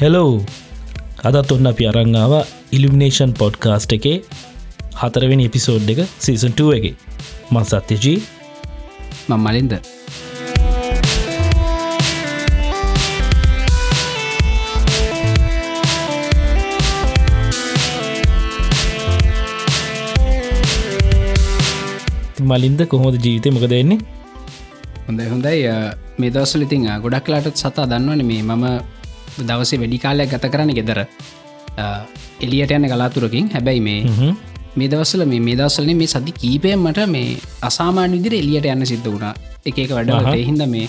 Hello අදත් ඔන්න අපි අරංගාව ඉලිමිනේෂන් පොඩ්කාස්ට් එකේ හතරවෙනි එපිසෝඩ් එක සීසන්ටුව එක. මං සත්‍යජී. මං මලින්ද. මලින්ද කොහොද ජීවිතය මොක දෙන්නේ හොඳ හොඳයි. මේ දවසල ඉතින් අ, ගොඩක් කලාටත් සතා දන්නවන මේ. මම දවසේ වැඩි කාලයක් ගත කරන ගෙදර එලියට යන කලාතුරකින් හැබැයි මේ. මේ දවස්සල මේ මේ දවස්සලන මේ සති කීපයෙන් මට මේ අසාමාන විදිර එලියට යන්න සිද්ධ වුණා එක එක වැඩ. එහින්ද මේ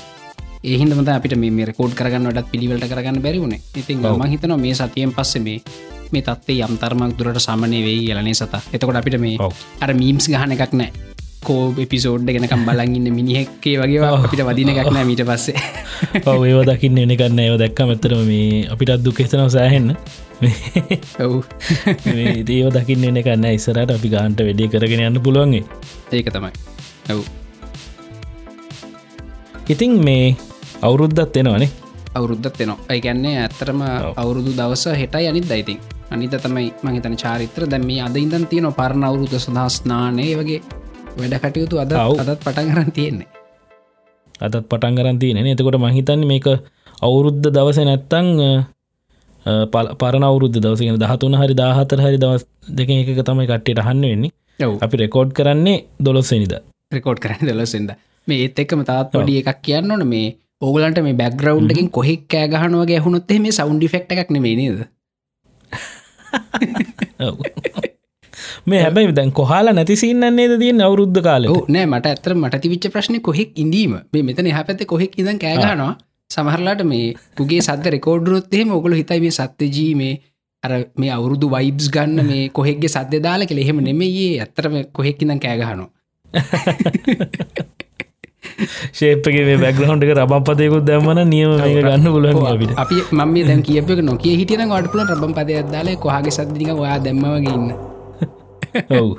ඒහින්දමත අපිට මේ රකෝඩ් කරගන්න වඩත් පිළිවලට කරගන්න බැරිවුණ ඉතින්. ම හිතන මේ සතියෙන් පස්සේ මේ මේ තත්ේ යම්තරමක් දුරට සමනය වෙයි යලනේ සත එතකොට අපිට මේ. අර මීම්ස් ගහන එකක් නෑ කෝ එපිසෝඩ් ගෙනකම් බලගන්න මිනිහෙක්කේ වගේ. අපිට වදින එකක් නෑ මීට පස්සේ. ඔව ඒව දකින්න එනකන්න ඒව දැක්ක මෙතරම මේ අපිටත් දුක් එතනව සෑහෙන්න. ඔව්. දේව දකින්න එන කන්න ඉස්සරට අපි ගාන්ට වැඩේ කරගෙන යන්න පුළුවන්ගේ ඒක තමයි. ඔව්. ඉතින් මේ අවුරුද්ධත් එනවනේ? අවුරුද්ධත් එනවා. ඒකැන්නේ ඇත්තරම. අවුරුදු දවස හෙටයි අනිත් දයිතින් අනිත තමයි මහිතන චාරිත්‍ර දැම මේ අද ඉදන් තියෙන පරණ අවුරුද සදහස්නානය වගේ වැඩ කටයුතු අද. අදත් පටන් කරන්න තියෙන්නේ. අතත් පටන් කරන්තියන එතකොට මහිතන්න මේක අවුරුද්ධ දවස නැත්තං පරන අවුරුද්ධ දවසගෙන දහතුන හරි දාහතර හරි දවස් දෙක එක තමයි කට්ටට හන්න වෙන්නේ. අපි රෙකෝඩ් කරන්නේ දොලොස්සනිද රෙකෝඩ් කරන්න දලසෙන්ද මේ ඒත් එක්කම තාත් පොඩි එකක් කියන්න ඕන. මේ ඕගලන්ට මේ බැක්ග්‍රවන්් එකින් කොහෙක් කෑගහනුවගේ හුණොත් මේ සෞන්ඩි ෆෙක්් එකක් නෙේ නේද මේ හැබැයි දැන් කොහලා නැතිසින්නන්නේද තියෙන් අවුරුද්ධ කාල නෑ මට ඇතර මට තිවිච්ච ප්‍රශ්න කොහෙක් ඉඳීම? මේ මෙතන හ පැත කොහෙක් ඉදන් කෑගනවා සමහරලාට මේ පුගේ සද රෙකෝඩ්රුත්ේ මොකල හිතයි මේ සත්‍යජී මේ අර මේ අවුරුදු වයිබ්ස් ගන්න මේ කොහෙක්ගේ සද්‍ය දාල කෙ එහෙම නෙමේ ඇත්තරම කොහෙක් ඉදන් කෑගහනවා ශේපගේ මේ බැග්‍රහුන්් එක රබම් පතයකුත් දැම්මන නියම මේක ගන්න පුලන් අපිට. අපි මම මේ දැන් කියපක නොකිය හිටියන ගඩ පුල රබම් පදයක් දාල කොහගේ සද්දික ඔයා දැම්මවගේ ඉන්න ඔව්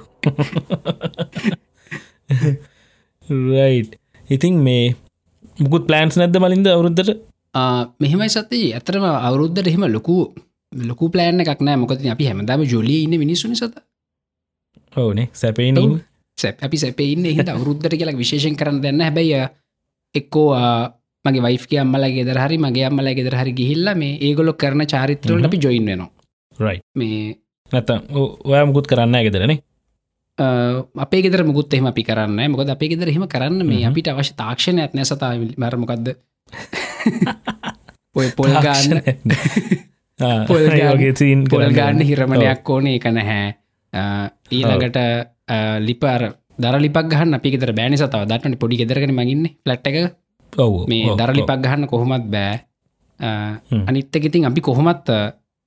රයි් ඉතින් මේ මුකුත් පලන්ස් නැද්ද මලින්ද අවුරුද්ධට ආ, මෙහෙමයි සතයි. ඇතරම අවුරුද්ධට එහෙම ලොකු ලොකු පලෑන එකක් නෑ. මොකද අපි හැමදාම ජොලිය ඉන්න මිනිස්සුනි සත ඕනේ සැපේන. සැප අපි සැපයින්න හිට අවුරුද්ධට කියලා විශේෂෙන් කරන්න දෙන්න හැබැයි එක්කෝ මගේ වයිෆක අම්මලා ගෙදර හරි මගේ අම්මලා ගෙදර හරි ගිහිල්ල මේ ඒගොලො කරන චාරිත්‍රවලට අපි ජොයින් වෙනවා. මේ නැත ඔයා මුකුත් කරන්න ගෙදරනේ අපේ ගෙදර මුකුත් එහෙම අපි කරන්න මොකද අපේ ගෙදර එහෙම කරන්න මේ හ්ම්. අපිට අවශ්‍ය තාක්ෂණ ඇත්නෑ සතා මරමකක්ද ඔය පොල් ගන්න. පොල් ගාන්න- වගේ සීන් පොල් ගන්න හිරමණයක් ඕන එක නැහැ. ඊළඟට ලිපර දරලිපක් ගහන්න අපි ෙදර බෑනි සතාව. දටන පොඩි ගෙදරගෙන මගන්න ෆලට් එක මේ දරලිපක් ගහන්න කොහොමත් බෑ. හ්ම්. අනිත්තක ඉතින් අපි කොහොමත්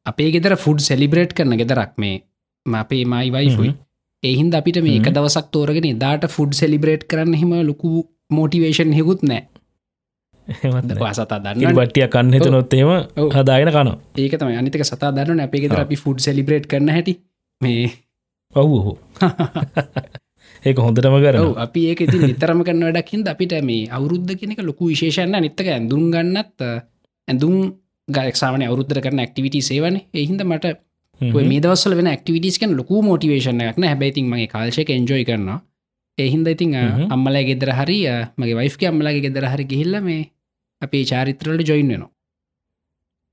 අපේ ගෙදර ෆුඩ් සෙලිබ්‍රේට් කරන ගෙදරක් මේ අපේ මයි වයිෆුයි. එහින්ද අපිට මේ එක. දවසක් තෝරගෙන දාට ෆුඩ් සෙලිබ්‍රේට් කරන්න හිම ලොකු මෝටිවේෂන් හෙකුත් නෑ සතා දන්න බට්ටිය කන්න හිතනොත්තේම. හදාගෙන කනවා. ඒක තමයි. අනිතක සතා දන්න අපේ ගෙදර ඔව්. අපි ෆුඩ් සෙලිබ්‍රේට් කරන හැටි. මේ ඔව් ඔහු ඒක හොඳටම ඔව්. අපි ඒක ඉතින් නිතරම කරන වැඩක්හින්ද අපිට මේ අවුරුද්ධ කෙනෙක ලොකු විශේෂන්න නිත්තක ඇඳුම් ගන්නත් ඇඳුම් ගක්ෂාවන අවුරුද්ධ කරන ඇක්ටිවිටි සේවන එහින්ද මට මේ දවස්සල වෙන ඇක්ටිවිටස්කන් ලොකු මෝටිවේශන එකන හැබැයිතින් මගේ කාල්ශයක එන්ජෝයි කරනවා. එහින්ද හ්ම්. අම්මලා ගෙදර හරි මගේ වයිෆ්ක අම්මලාගේ ගෙදර හරි ගිහිල්ල මේ අපේ චාරිත්‍රලට ජොයින් වෙනවා.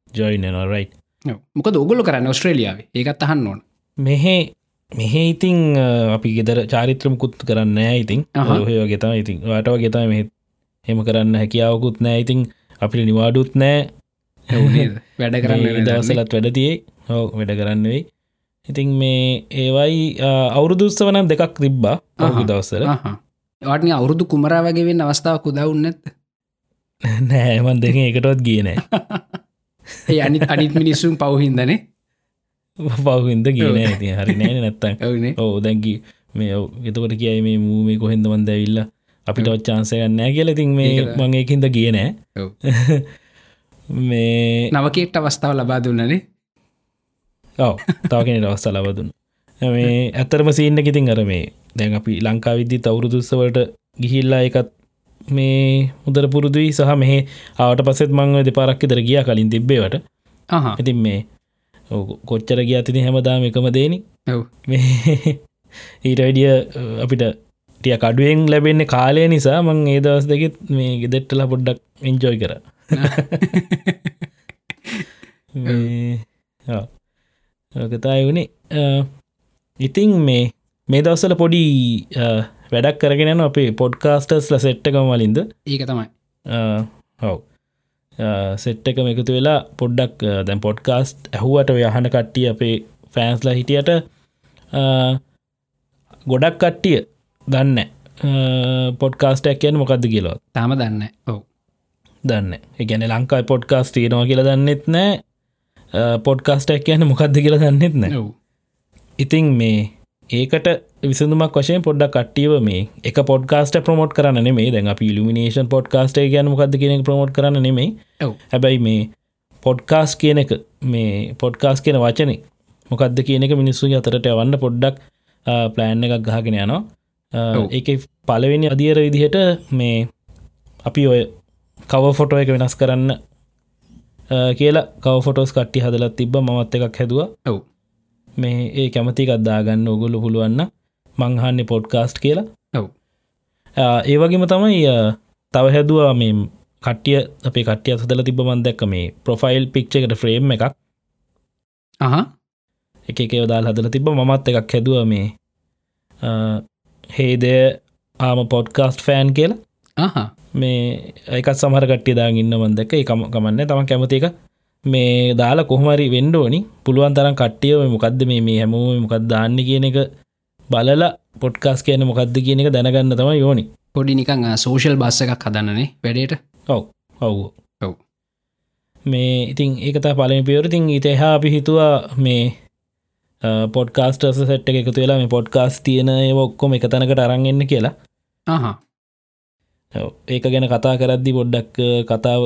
ජොයින රයි් ඔව්. මොකද ඔගොල කරන්න ඔස්ට්‍රේලියාව ඒකත් අහන්න ඕන. මෙහෙ මෙහෙ ඉතිං අපි ගෙදර චාරිත්‍රමකුත් කරන්න ඉතින්. ඔහය ගෙතම ඉතින්. වාටව ගෙතම මෙහෙ හෙම කරන්න හැකියාවකුත් නෑ. ඉතින් අපිට නිවාඩුත් නෑ? වැඩ කරන්න දවසලත් වැඩතියේ හෝ වැඩ කරන්න වෙයි. ඉතින් මේ ඒවයි අවුරුදුස්ස වනම් දෙකක් තිබ්බා. දවස්සර ආහා. වාටන අවුරුදු කුමරා වගේ වෙන්න අවස්ථාවක් උදවුන්න ඇත්ත නෑමන් දෙක එකටවත් ගියනෑ ඒ අනි අනිත් මිනිස්සුම් පවහින්දනේ පවහින්ද කියන ඇති හරි නෑන නැත්තන් ඕ දැකි මේ එතකොට කියයි මේ මූ මේ කොහෙන්දමන් දැවිල්ල අපිට ඔච්චාන්සයන්න නෑ කියල. තින් මේ. මංකින්ද කියනෑ. මේ නවකෙක්ට අවස්ථාව ලබා දුන්නනේ. ඔව තාවගෙන අවස්ථ ලබදුන් මේ ඇත්තරම සින්න ඉතින් අර මේ දැන් අපි ලංකා විද්දි තවුරුදුස්සවලට ගිහිල්ලා එකත් මේ මුදර පුරුදුයි සහ මෙහ ආවට පසෙත් මංව දෙපාරක්කි දර ගිය කලින් තිබ්බේවට. ඉතින් මේ කොච්චර ගිය අතිනි හැමදාම එකම දේනි. ඊට වැඩිය අපිට ටිය කඩුවෙන් ලැබෙන්නේ කාලය නිසා මං ඒ දවස් දෙකෙත් මේ ගෙදෙට්ටලා පොඩ්ඩක් එන්ජෝයි කර ඕකතයි වුණේ. ඉතිං මේ මේ දවස්සල පොඩි වැඩක් කරගෙන අපේ පොඩ්කාස්ටර්ස්ල සෙට්ටකම වලින්ද? ඒක තමයි. හව්. සෙට් එකම එකතු වෙලා පොඩ්ඩක් දැන් පොඩ්කාස්ට් ඇහුවට යහන කට්ටිය අපේ ෆෑන්ස්ලා හිටියට ගොඩක් කට්ටිය දන්න පොඩ්කාස්ටක් කියන මොකක්ද කියලොත් තාම දන්න ඔව් දන්න. එකගැන ලංකායි පොඩ්කාස් තියනවා කියලා දන්නෙත් නෑ. පොඩ්කාස්ටක් කියන මොකක්ද කියලා දන්නෙත් නෑ. ඔව්. ඉතිං මේ ඒකට විසඳුමක් වශයෙන් පොඩ්ඩක් කට්ටියව මේ එක පොඩ්කාස්ට ප්‍රමෝට් කරන්න මේ දැන් අපි ඉලිමිනේෂන් පොඩ්කාස්ට ගැන මොකක්ද කියන ප්‍රමෝට් කරන්න නෙමේ හැබැයි මේ පොඩ්කාස් කියන එක මේ පොඩ්කාස් කියන වචන මොකක්ද කියන එක මිනිස්සු අතරට යවන්න පොඩ්ඩක් ප්ලෑන් එකක් ගහගෙන යනවා. ඒක පලවෙනි අදියර විදිහට මේ අපි ඔය කව ෆොටෝ එක වෙනස් කරන්න කියලා කව ෆොටෝස් කට්ටි හදලත් තිබ මත් එකක් හැදවා. ඔව්. මේ ඒ කැමති ගත්දාගන්න ඔගොල්ලු පුළුවන්න මංහන්නේ පොඩ්කාස්ට් කියලා. ඔව්. ආ, ඒ වගේම තමයි තව හැදවා මේ කට්ටිය අපේ කට්ටිය සදල තිබ මන්දැක්ක මේ ප්‍රොෆයිල් පික්්ච එකට ෆ්‍රේම් එකක්. අහා. එක එක යොදාල් හදල තිබ මත් එකක් හැදුව මේ හේදය ආම පොඩ්කාස්ට් ෆෑන් කියලා. අහා මේ ඒකත් සමහර කට්ටිය දා ඉන්න මන්දක එකම කමන්න. තම කැමති එක මේ දාලා කොහමරි වෙන්ඩෝනි පුළුවන් තරම් කට්ටියව මොකක්ද මේ මේ හැමෝම මොකක් දාන්න කියන එක බලලා පොඩ්කාස් කියන මොකක්ද කියන එක දැනගන්න තම යෝනි පොඩි නිකං සෝෂල් බස්ස එකක් හදන්නනේ වැඩේට. ඔව්. ඔව්. ඔව්. මේ ඉතින් ඒකතා පලම පියවරතින් ඉත එහා අපි හිතුවා මේ පොඩ්කාස්ටර්ස සට් එක එකතු වෙලා මේ පොඩ්කාස් තියෙන ඔක්කොම එක තැනකට අරන්ගන්න කියලා. ඔව්. ඒක ගැන කතා කරද්දි පොඩ්ඩක් කතාව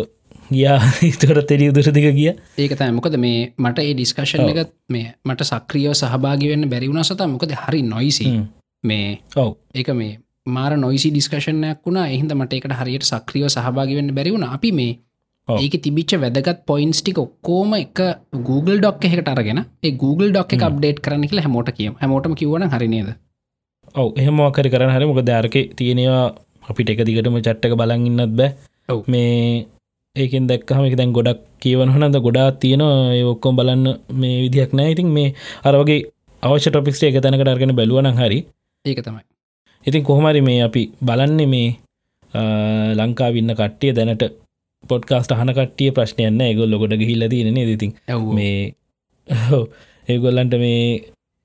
ගියා. ඉතකට තෙරි උදරදික ගිය. ඒක තයි මොකද මේ මට ඒ ඩිස්කශන්. එකත් මේ මට සක්‍රියෝ සහභාගි වෙන්න බැරිවුණ සත. මොකද හරි නොයිසි. මේ ඔව්. ඒක මේ මාර නොයිසි ඩිස්කශනයක් වුණා. එහින්ද මට එකට හරියට සක්‍රියෝ සහභාගි වෙන්න බැරිවුණ අපි මේ. ඒක තිබිච්ච වැදගත් පොයින්ස් ටික ඔක්කෝම එක Google ඩොක් එකට අරගෙන Google ඩොක් එක අප්ඩේට් කරන කියලා හැමෝට කියම. හැමෝටම කිවන හරිනේද ඔව්. එහෙම කරන්න හරි. මොක දෑරක තියෙනවා අපිට එක දිගටම චට්ටක බලන් ඉන්නත් බෑ. මේ ඒකෙන් දැක්කහම එක දැන් ගොඩක් කියවන හනද ගොඩා තියෙනවා. ඔක්කොම් බලන්න මේ විදිහක් නෑ. ඉතින් මේ අරවගේ අවශ්‍ය ටොපික්ස්ට එක තැනකට අර්ගෙන බැලුවන හරි. ඒක තමයි. ඉතින් කොහොමරි මේ අපි බලන්නේ මේ ලංකාවින්න කට්ටිය දැනට පොඩ්කාස්ට හන කටිය ප්‍රශ්නයන්න ඒගොල්ල ගොඩ තියනෙ ඉතින් ඇව් මේ ඒගොල්ලන්ට මේ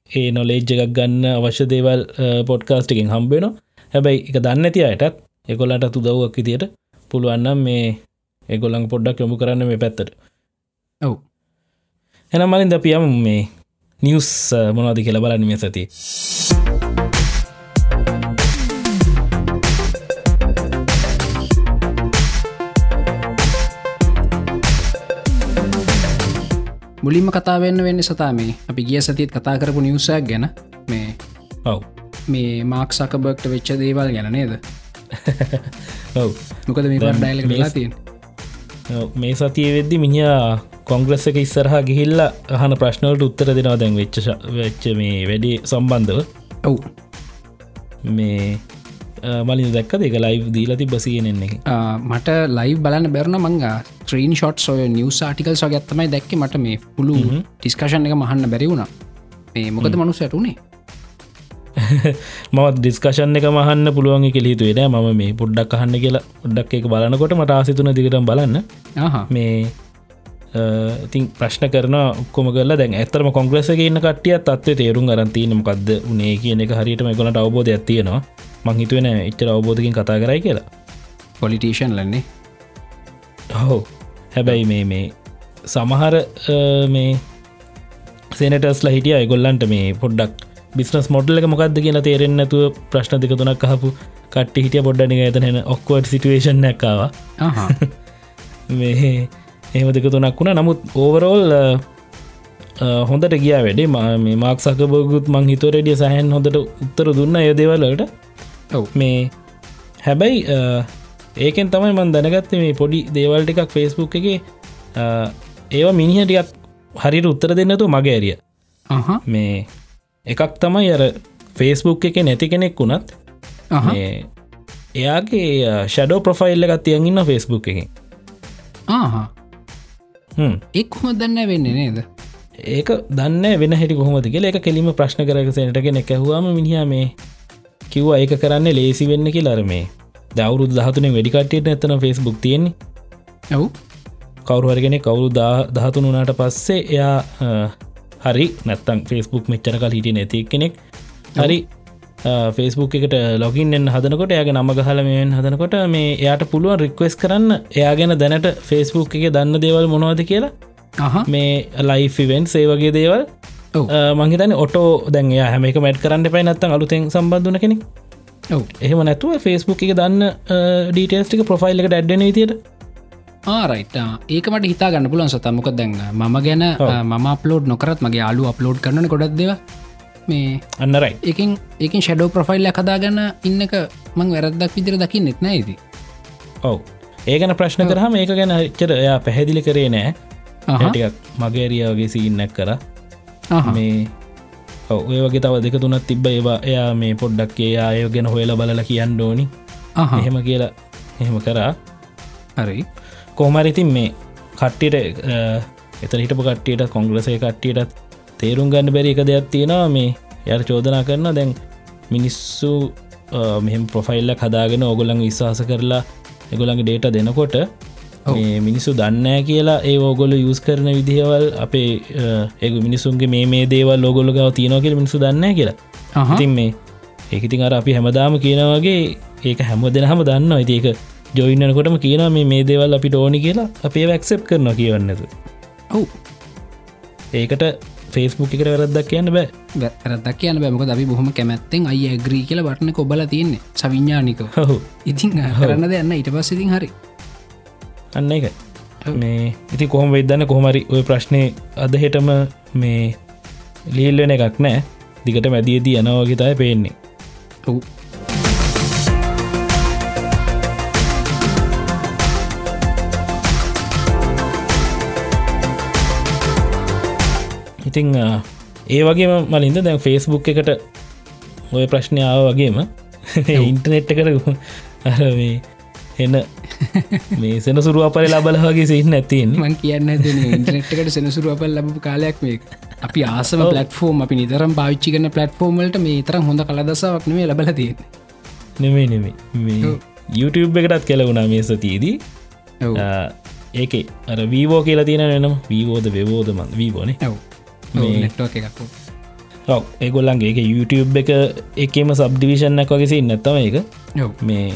ඒ නොලේජ් එකක් ගන්න අවශ්‍ය දේවල් පොඩ්කාස්ටිකින් හම්බෙන හැබැයි එක දන්න ඇති අයටත් එකොල්ලට තුදව්වක් විතියට පුළුවන්නම් මේ ඒගොල්ලන් පොඩ්ඩක් යොමු කරන්න මේ පැත්තට. ඔව්. එනම් මලින් ද පියම් මේ නිියස් මොනවාද කියල බලන්න මේ සති මුලින්ම කතාවෙන්න වෙන්න සතා මේ අපි ගිය සතිත් කතා කරපු නිවසයක් ගැන. මේ ඔව් මේ මාක් සකබර්ක්ට වෙච්ච දේවල් ගැන නේද? ඔව්. මොකද මේ ඩයිල වෙලා තියෙන් මේ සතිය වෙද්දි මිනිා කොංග්‍රස් එක ඉස්සරහ ගිහිල්ල අහන ප්‍රශ්නවලට උත්තර දෙනවා දැන් වෙච්ච වෙච්ච මේ වැඩි සම්බන්ධව. ඔව්. මේ මලින් දැක්ක දෙක ලයිව් දීලති බසියෙනෙන්නේ එක. ආ, මට ලයි බලන්න බැරන මංග ත්‍රීන් ෂොට් සොය නිවස් ආටිකල් සො ඇත්තමයි දැක්ක. මට මේ පුළු ටිස්කශන් එක මහන්න බැරි වුණ. මේ මොකද මනුස ඇටුනේ මත් ඩිස්කශන් එක මහන්න පුළුවන් කෙලිතුවෙන ම මේ පුඩ්ඩක් අහන්න කියලා ොඩ්ඩක් එක බලනකොට මට ආසිතුන දිගටම් බලන්න. මේ ඉතින් ප්‍රශ්න කරන ඔක්කොම කරලා දැන් ඇතරම කොංග්‍රස ඉන්න කටිය තත්ව තේරුම් අරන්තිීන මොකක්ද උනේ කියන එක හරිටම එකොනට අවබෝධ ඇතියෙනවා මංහිතුවෙන එච්චර අවබෝධකින් කතා කරයි කියලා. පොලිටේෂන් ලන්නේ හෝ හැබැයි මේ මේ සමහර මේ සේනටස්ලා හිටිය අයගොල්ලන්ට මේ පොඩ්ඩක් බිස්නස් මොඩල්ල මොකක්ද කියලා තේරෙන් නැතුව ප්‍රශ්න දෙක තුනක් හපු කට්ටි හිටිය පොඩ්ඩනික ඇතන ඔක්වට සිටුවේෂන් නැක්කාව මේ එහෙම දෙක තුනක් වුණ. නමුත් ඕවරෝල් හොඳට ගිය වැඩේ. ම- මාක් සකබගුත් මං හිතොරෙඩිය සහන් හොඳට උත්තර දුන්න යදේවල්ලට ඔව්. මේ හැබැයි ඒකෙන් තමයි මන් දැනගත්ත මේ පොඩි දේවල් ටිකක් ෆෙස්බුක් එක. ඒවා මිනිහ ටිකක් හරිට උත්තර දෙන්නතු මගේ ඇරිය. මේ එකක් තමයි අර ෆේස්බුක් එක නැති කෙනෙක් වුණත් එයාගේ ෂඩෝ ප්‍රොෆයිල්ල එකත් තියන්ඉන්න ෆෙස්බුක් එක. එක් හොම. දන්න වෙන්නේ නේද? ඒක දන්න වෙන හැටි කොහොමද කියලා. එක කෙලිම ප්‍රශ්න කරක සෙනටගෙන කැහවාම මිනිහ මේ කිව්වා ඒක කරන්න ලේසි වෙන්න කියලාර මේ දවුරුදු දහතුනේ වැඩිකට්ටියට ඇතන ෆෙස්බුක් තියෙන්නේ. ඔව් කවරුහරගෙන කවුරු දහතුන වනාට පස්සේ එයා හරි නැත්තම් ෆෙස්බුක් මෙච්චර කල් හිටිය නැති කෙනෙක් හරි ෆෙස්බුක් එකට ලොගින් එන්න හදනකොට යාගේ නම ගහලමෙන් හදනකොට මේ එයාට පුළුවන් රික්වෙස් කරන්න එයා ගැන දැනට ෆෙස්බුක් එක දන්න දේවල් මොනවද කියලා. මේ ලයිෆිවෙන් ඒ වගේ දේවල්. මංහිතන ඔටෝ දැන් එයා හැම එක මැට් කරන්න පයි නත්තන් අලුතෙන් සම්බන්ධන කෙනෙක්. එහෙම නැතුව ෆෙස්බුක් එක දන්න ඩීටස්ටික ප්‍රොෆයිල් එක ඩැඩ්ඩන තියට ආරයිට ඒකමට හිතා ගන්න පුලන් සතමොක දැන්න මම ගැන මම අප්ලෝඩ් නොකරත් මගේ අලු අප්ලෝඩ් කරන ගොඩක් දෙව මේ අන්නරයි එකින් ඒකින් ෂඩෝ ප්‍රොෆයිල්ල කදාගන්න ඉන්නක මං වැරදක් විදිර දකි නෙත් නෑති ඔව්. ඒගන ප්‍රශ්න කරහම ඒක ගැන චර එයා පැහැදිලි කරේ නෑ. ටිකක් මගේරියාවගේ සින්නක් කර. මේ ඔය වගේ තව දෙක තුනත් තිබ්බ ඒවා එයා මේ පොඩ්ඩක් ඒ අය ගැන හොයල බලල කියන්න ඕනි. එහෙම කියලා එහෙම කරා. හරි කෝමරිතින් මේ කට්ටියට එත හිටපු කට්ටියට කොංග්‍රසය කට්ටියටත් තේරුම් ගන්න බැරි එක දෙයක් තියෙනවා. මේ යට චෝදනා කරන දැන් මිනිස්සු මෙහෙම ප්‍රොෆයිල්ල හදාගෙන ඕගොලන් විශ්වාස කරලා එගොලඟ ඩේට දෙනකොට මිනිස්සු දන්නෑ කියලා ඒ ඕගොල යස් කරන විදිහවල් අපේ ඒ මිනිසුන්ගේ මේ මේ දේවල් ලෝගොල ගව තියනෝකෙල මිනිසු දන්න කියලා. ඉතින් මේ ඒකඉතින් අර අපි හැමදාම කියනවගේ ඒක හැම දෙනහම දන්න ඇති ඒක ජොයින්නකොටම කියන මේ මේ දේවල් අපි ටෝනි කියලා අපේ වැක්සප් කරන කියවන්නද? ඔව්. ඒකට ෆේස්බුක් එකට වැරද්දක් කියන්න බෑ. වැරදක් කියන බැමක දවි බොහොම කැමැත්තෙන් අයි ඇග්‍රී කියල බටන කොබල තියන්නේ. සවිඤ්ඥානික හහු ඉතින් කරන්න දෙන්න ඊට පස්ස ඉතින් හරි. අන්න එක මේ ඉති කොහොම වෙදන්න කොහමරි ඔය ප්‍රශ්නය අදහෙටම මේ ලියල්ලන එකක් නෑ. දිගට මැදියදී යනවාගේතය පේන්නේ. ඔව් ඉතිං ඒ වගේම මලින්ද දැන් ෆේස්බුක් එකට ඔය ප්‍රශ්නයාව වගේම ඉන්ටනෙට් එකට අර මේ එන්න මේ සෙනසුරුව අපල ලබල වගේ සින්න ඇතින් මං කියන්න ඉන්ටනෙට්කට සෙනසුරු අපල් ලබපු කාලයක් මේ අපි ආසම පලටෆෝර්ම් අපි නිතරම් පාවිච්චි කන පලටෆෝර්මල්ට මේ තරම් හොඳ කලදසාවක් නේ ලබල තියෙන නෙමේ නෙමේ YouTube එකටත් කෙලවුණා මේ සතියේදී. ඒක අර වීවෝ කියලා තියෙන එනම් වීවෝද වෙවෝදමන් වීබෝනේ ඔව් නෙට්ුවක් එකක් ඒගොල්ලන්ගේ YouTube එක එකම සබ්ඩිවිෂන් එක වගේ නැත්තම ඒක. ඔව්. මේ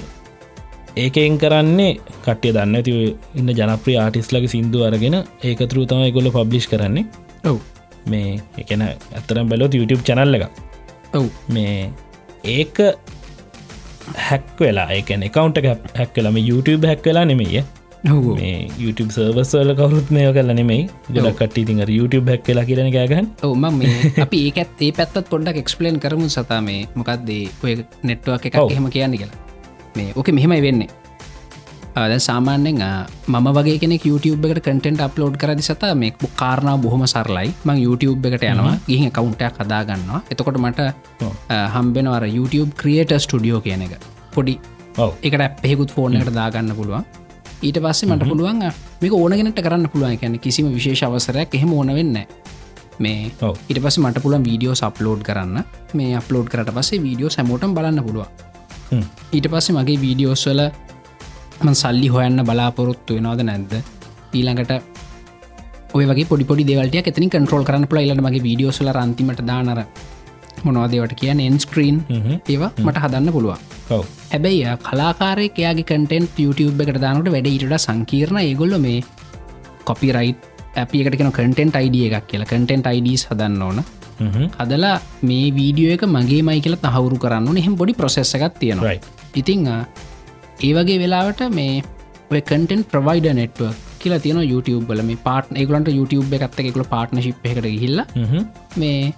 ඒකෙන් කරන්නේ කට්ටිය දන්න ඇති ඉන්න ජනප්‍රිය ආටිස්ලගේ සිින්දු අරගෙන ඒකතුරු තම ගොල්ල පබ්ලිෂ් කරන්නේ. ඔව්. මේ එකන ඇතරම් බැලොත් YouTube චැනල්ල එක ඔව්. මේ ඒක හැක් වෙලා එකන එකකවන්ට හැක් කලම YouTube හැක් වෙලා නෙමේය YouTube සර්වස්වල කවරුත් මේ කල නෙමයි. ගොඩක් කට්ටි තින් YouTube හැක් කියලා කියරන ගෑගන් ඔව ම මේ අපි ඒකත් ඒ පැත්තත් පොඩ්ඩක් එක්ස්පලේන් කරමු සතා මේ. මොකක්දේ ඔය නෙට්ුවක් එකක්. එහෙම කියන්න කියලා. මේ ඕක මෙහෙමයි වෙන්නේ. ආද සාමාන්‍යෙන් මම වගේ කෙනෙක් YouTube එකට කටෙන්ට අප්ලෝඩ් කරදි සතා මේ කාරණාව බොහොම සරලයි. මං YouTube එකට යනවා ගිහි කවුන්ටයක් හදාගන්නවා. එතකොට මට. හම්බෙනවර YouTube ක්‍රියට ස්ටඩියෝ කියන එක. පොඩි. එකට පෙකුත් ෆෝන් එකට දාගන්න පුළුවන් ඊට පස්සේ මට පුළුවන් මේක ඕනගෙනට කරන්න පුළුවන්. කියැන කිසිම විශේෂ අවසරයක් එහෙම ඕන වෙන්න මේ. ඉට පස්ස මට පුළන් වීඩියෝ සප්ලෝඩ් කරන්න. මේ අප්ලෝඩ් කරට පස්සේ වීඩියෝ සැමෝටම් බලන්න පුළුවන්. ඊට පස්සේ මගේ වීඩියෝස්වල මන් සල්ලි හොයන්න බලාපොරොත්තු වෙනවාද නැද්ද? ඊළඟට ඔය වගේ පොඩි දෙවලට එතනි කන්ට්‍රෝල් කරන්න පුළ ඉලට මගේ වීඩියෝස්ල රන්තිමට දානර මොනවාදේවට කියන එන්ස්ක්‍රීන්. ඒවා මට හදන්න පුළුවන්. හැබැයි කලාකාරය එයාගේ කටෙන් YouTube එකට දානට වැඩ ඉට සංකීර්ණ. ඒගොල්ල මේ කොපිරයි් අපිකටන කටෙන්ට අයිඩිය එකක් කියලා. කටෙන්ට අයිඩස් හදන්න ඕන. හදලා මේ වීඩියෝ එක මගේ මයි කියල තහවුරු කරන්න එහෙම බොඩි ප්‍රසෙස්ස එකක් තියෙනවා. ඉතිං ඒ වගේ වෙලාවට මේ කටෙන් ප්‍රවයිඩ නෙට්ව කියලා තියෙන YouTube බල මේ පාට් ඒගලන්ට YouTube එකත් එකකල පාට්නශිප් එකට හිල්ල මේ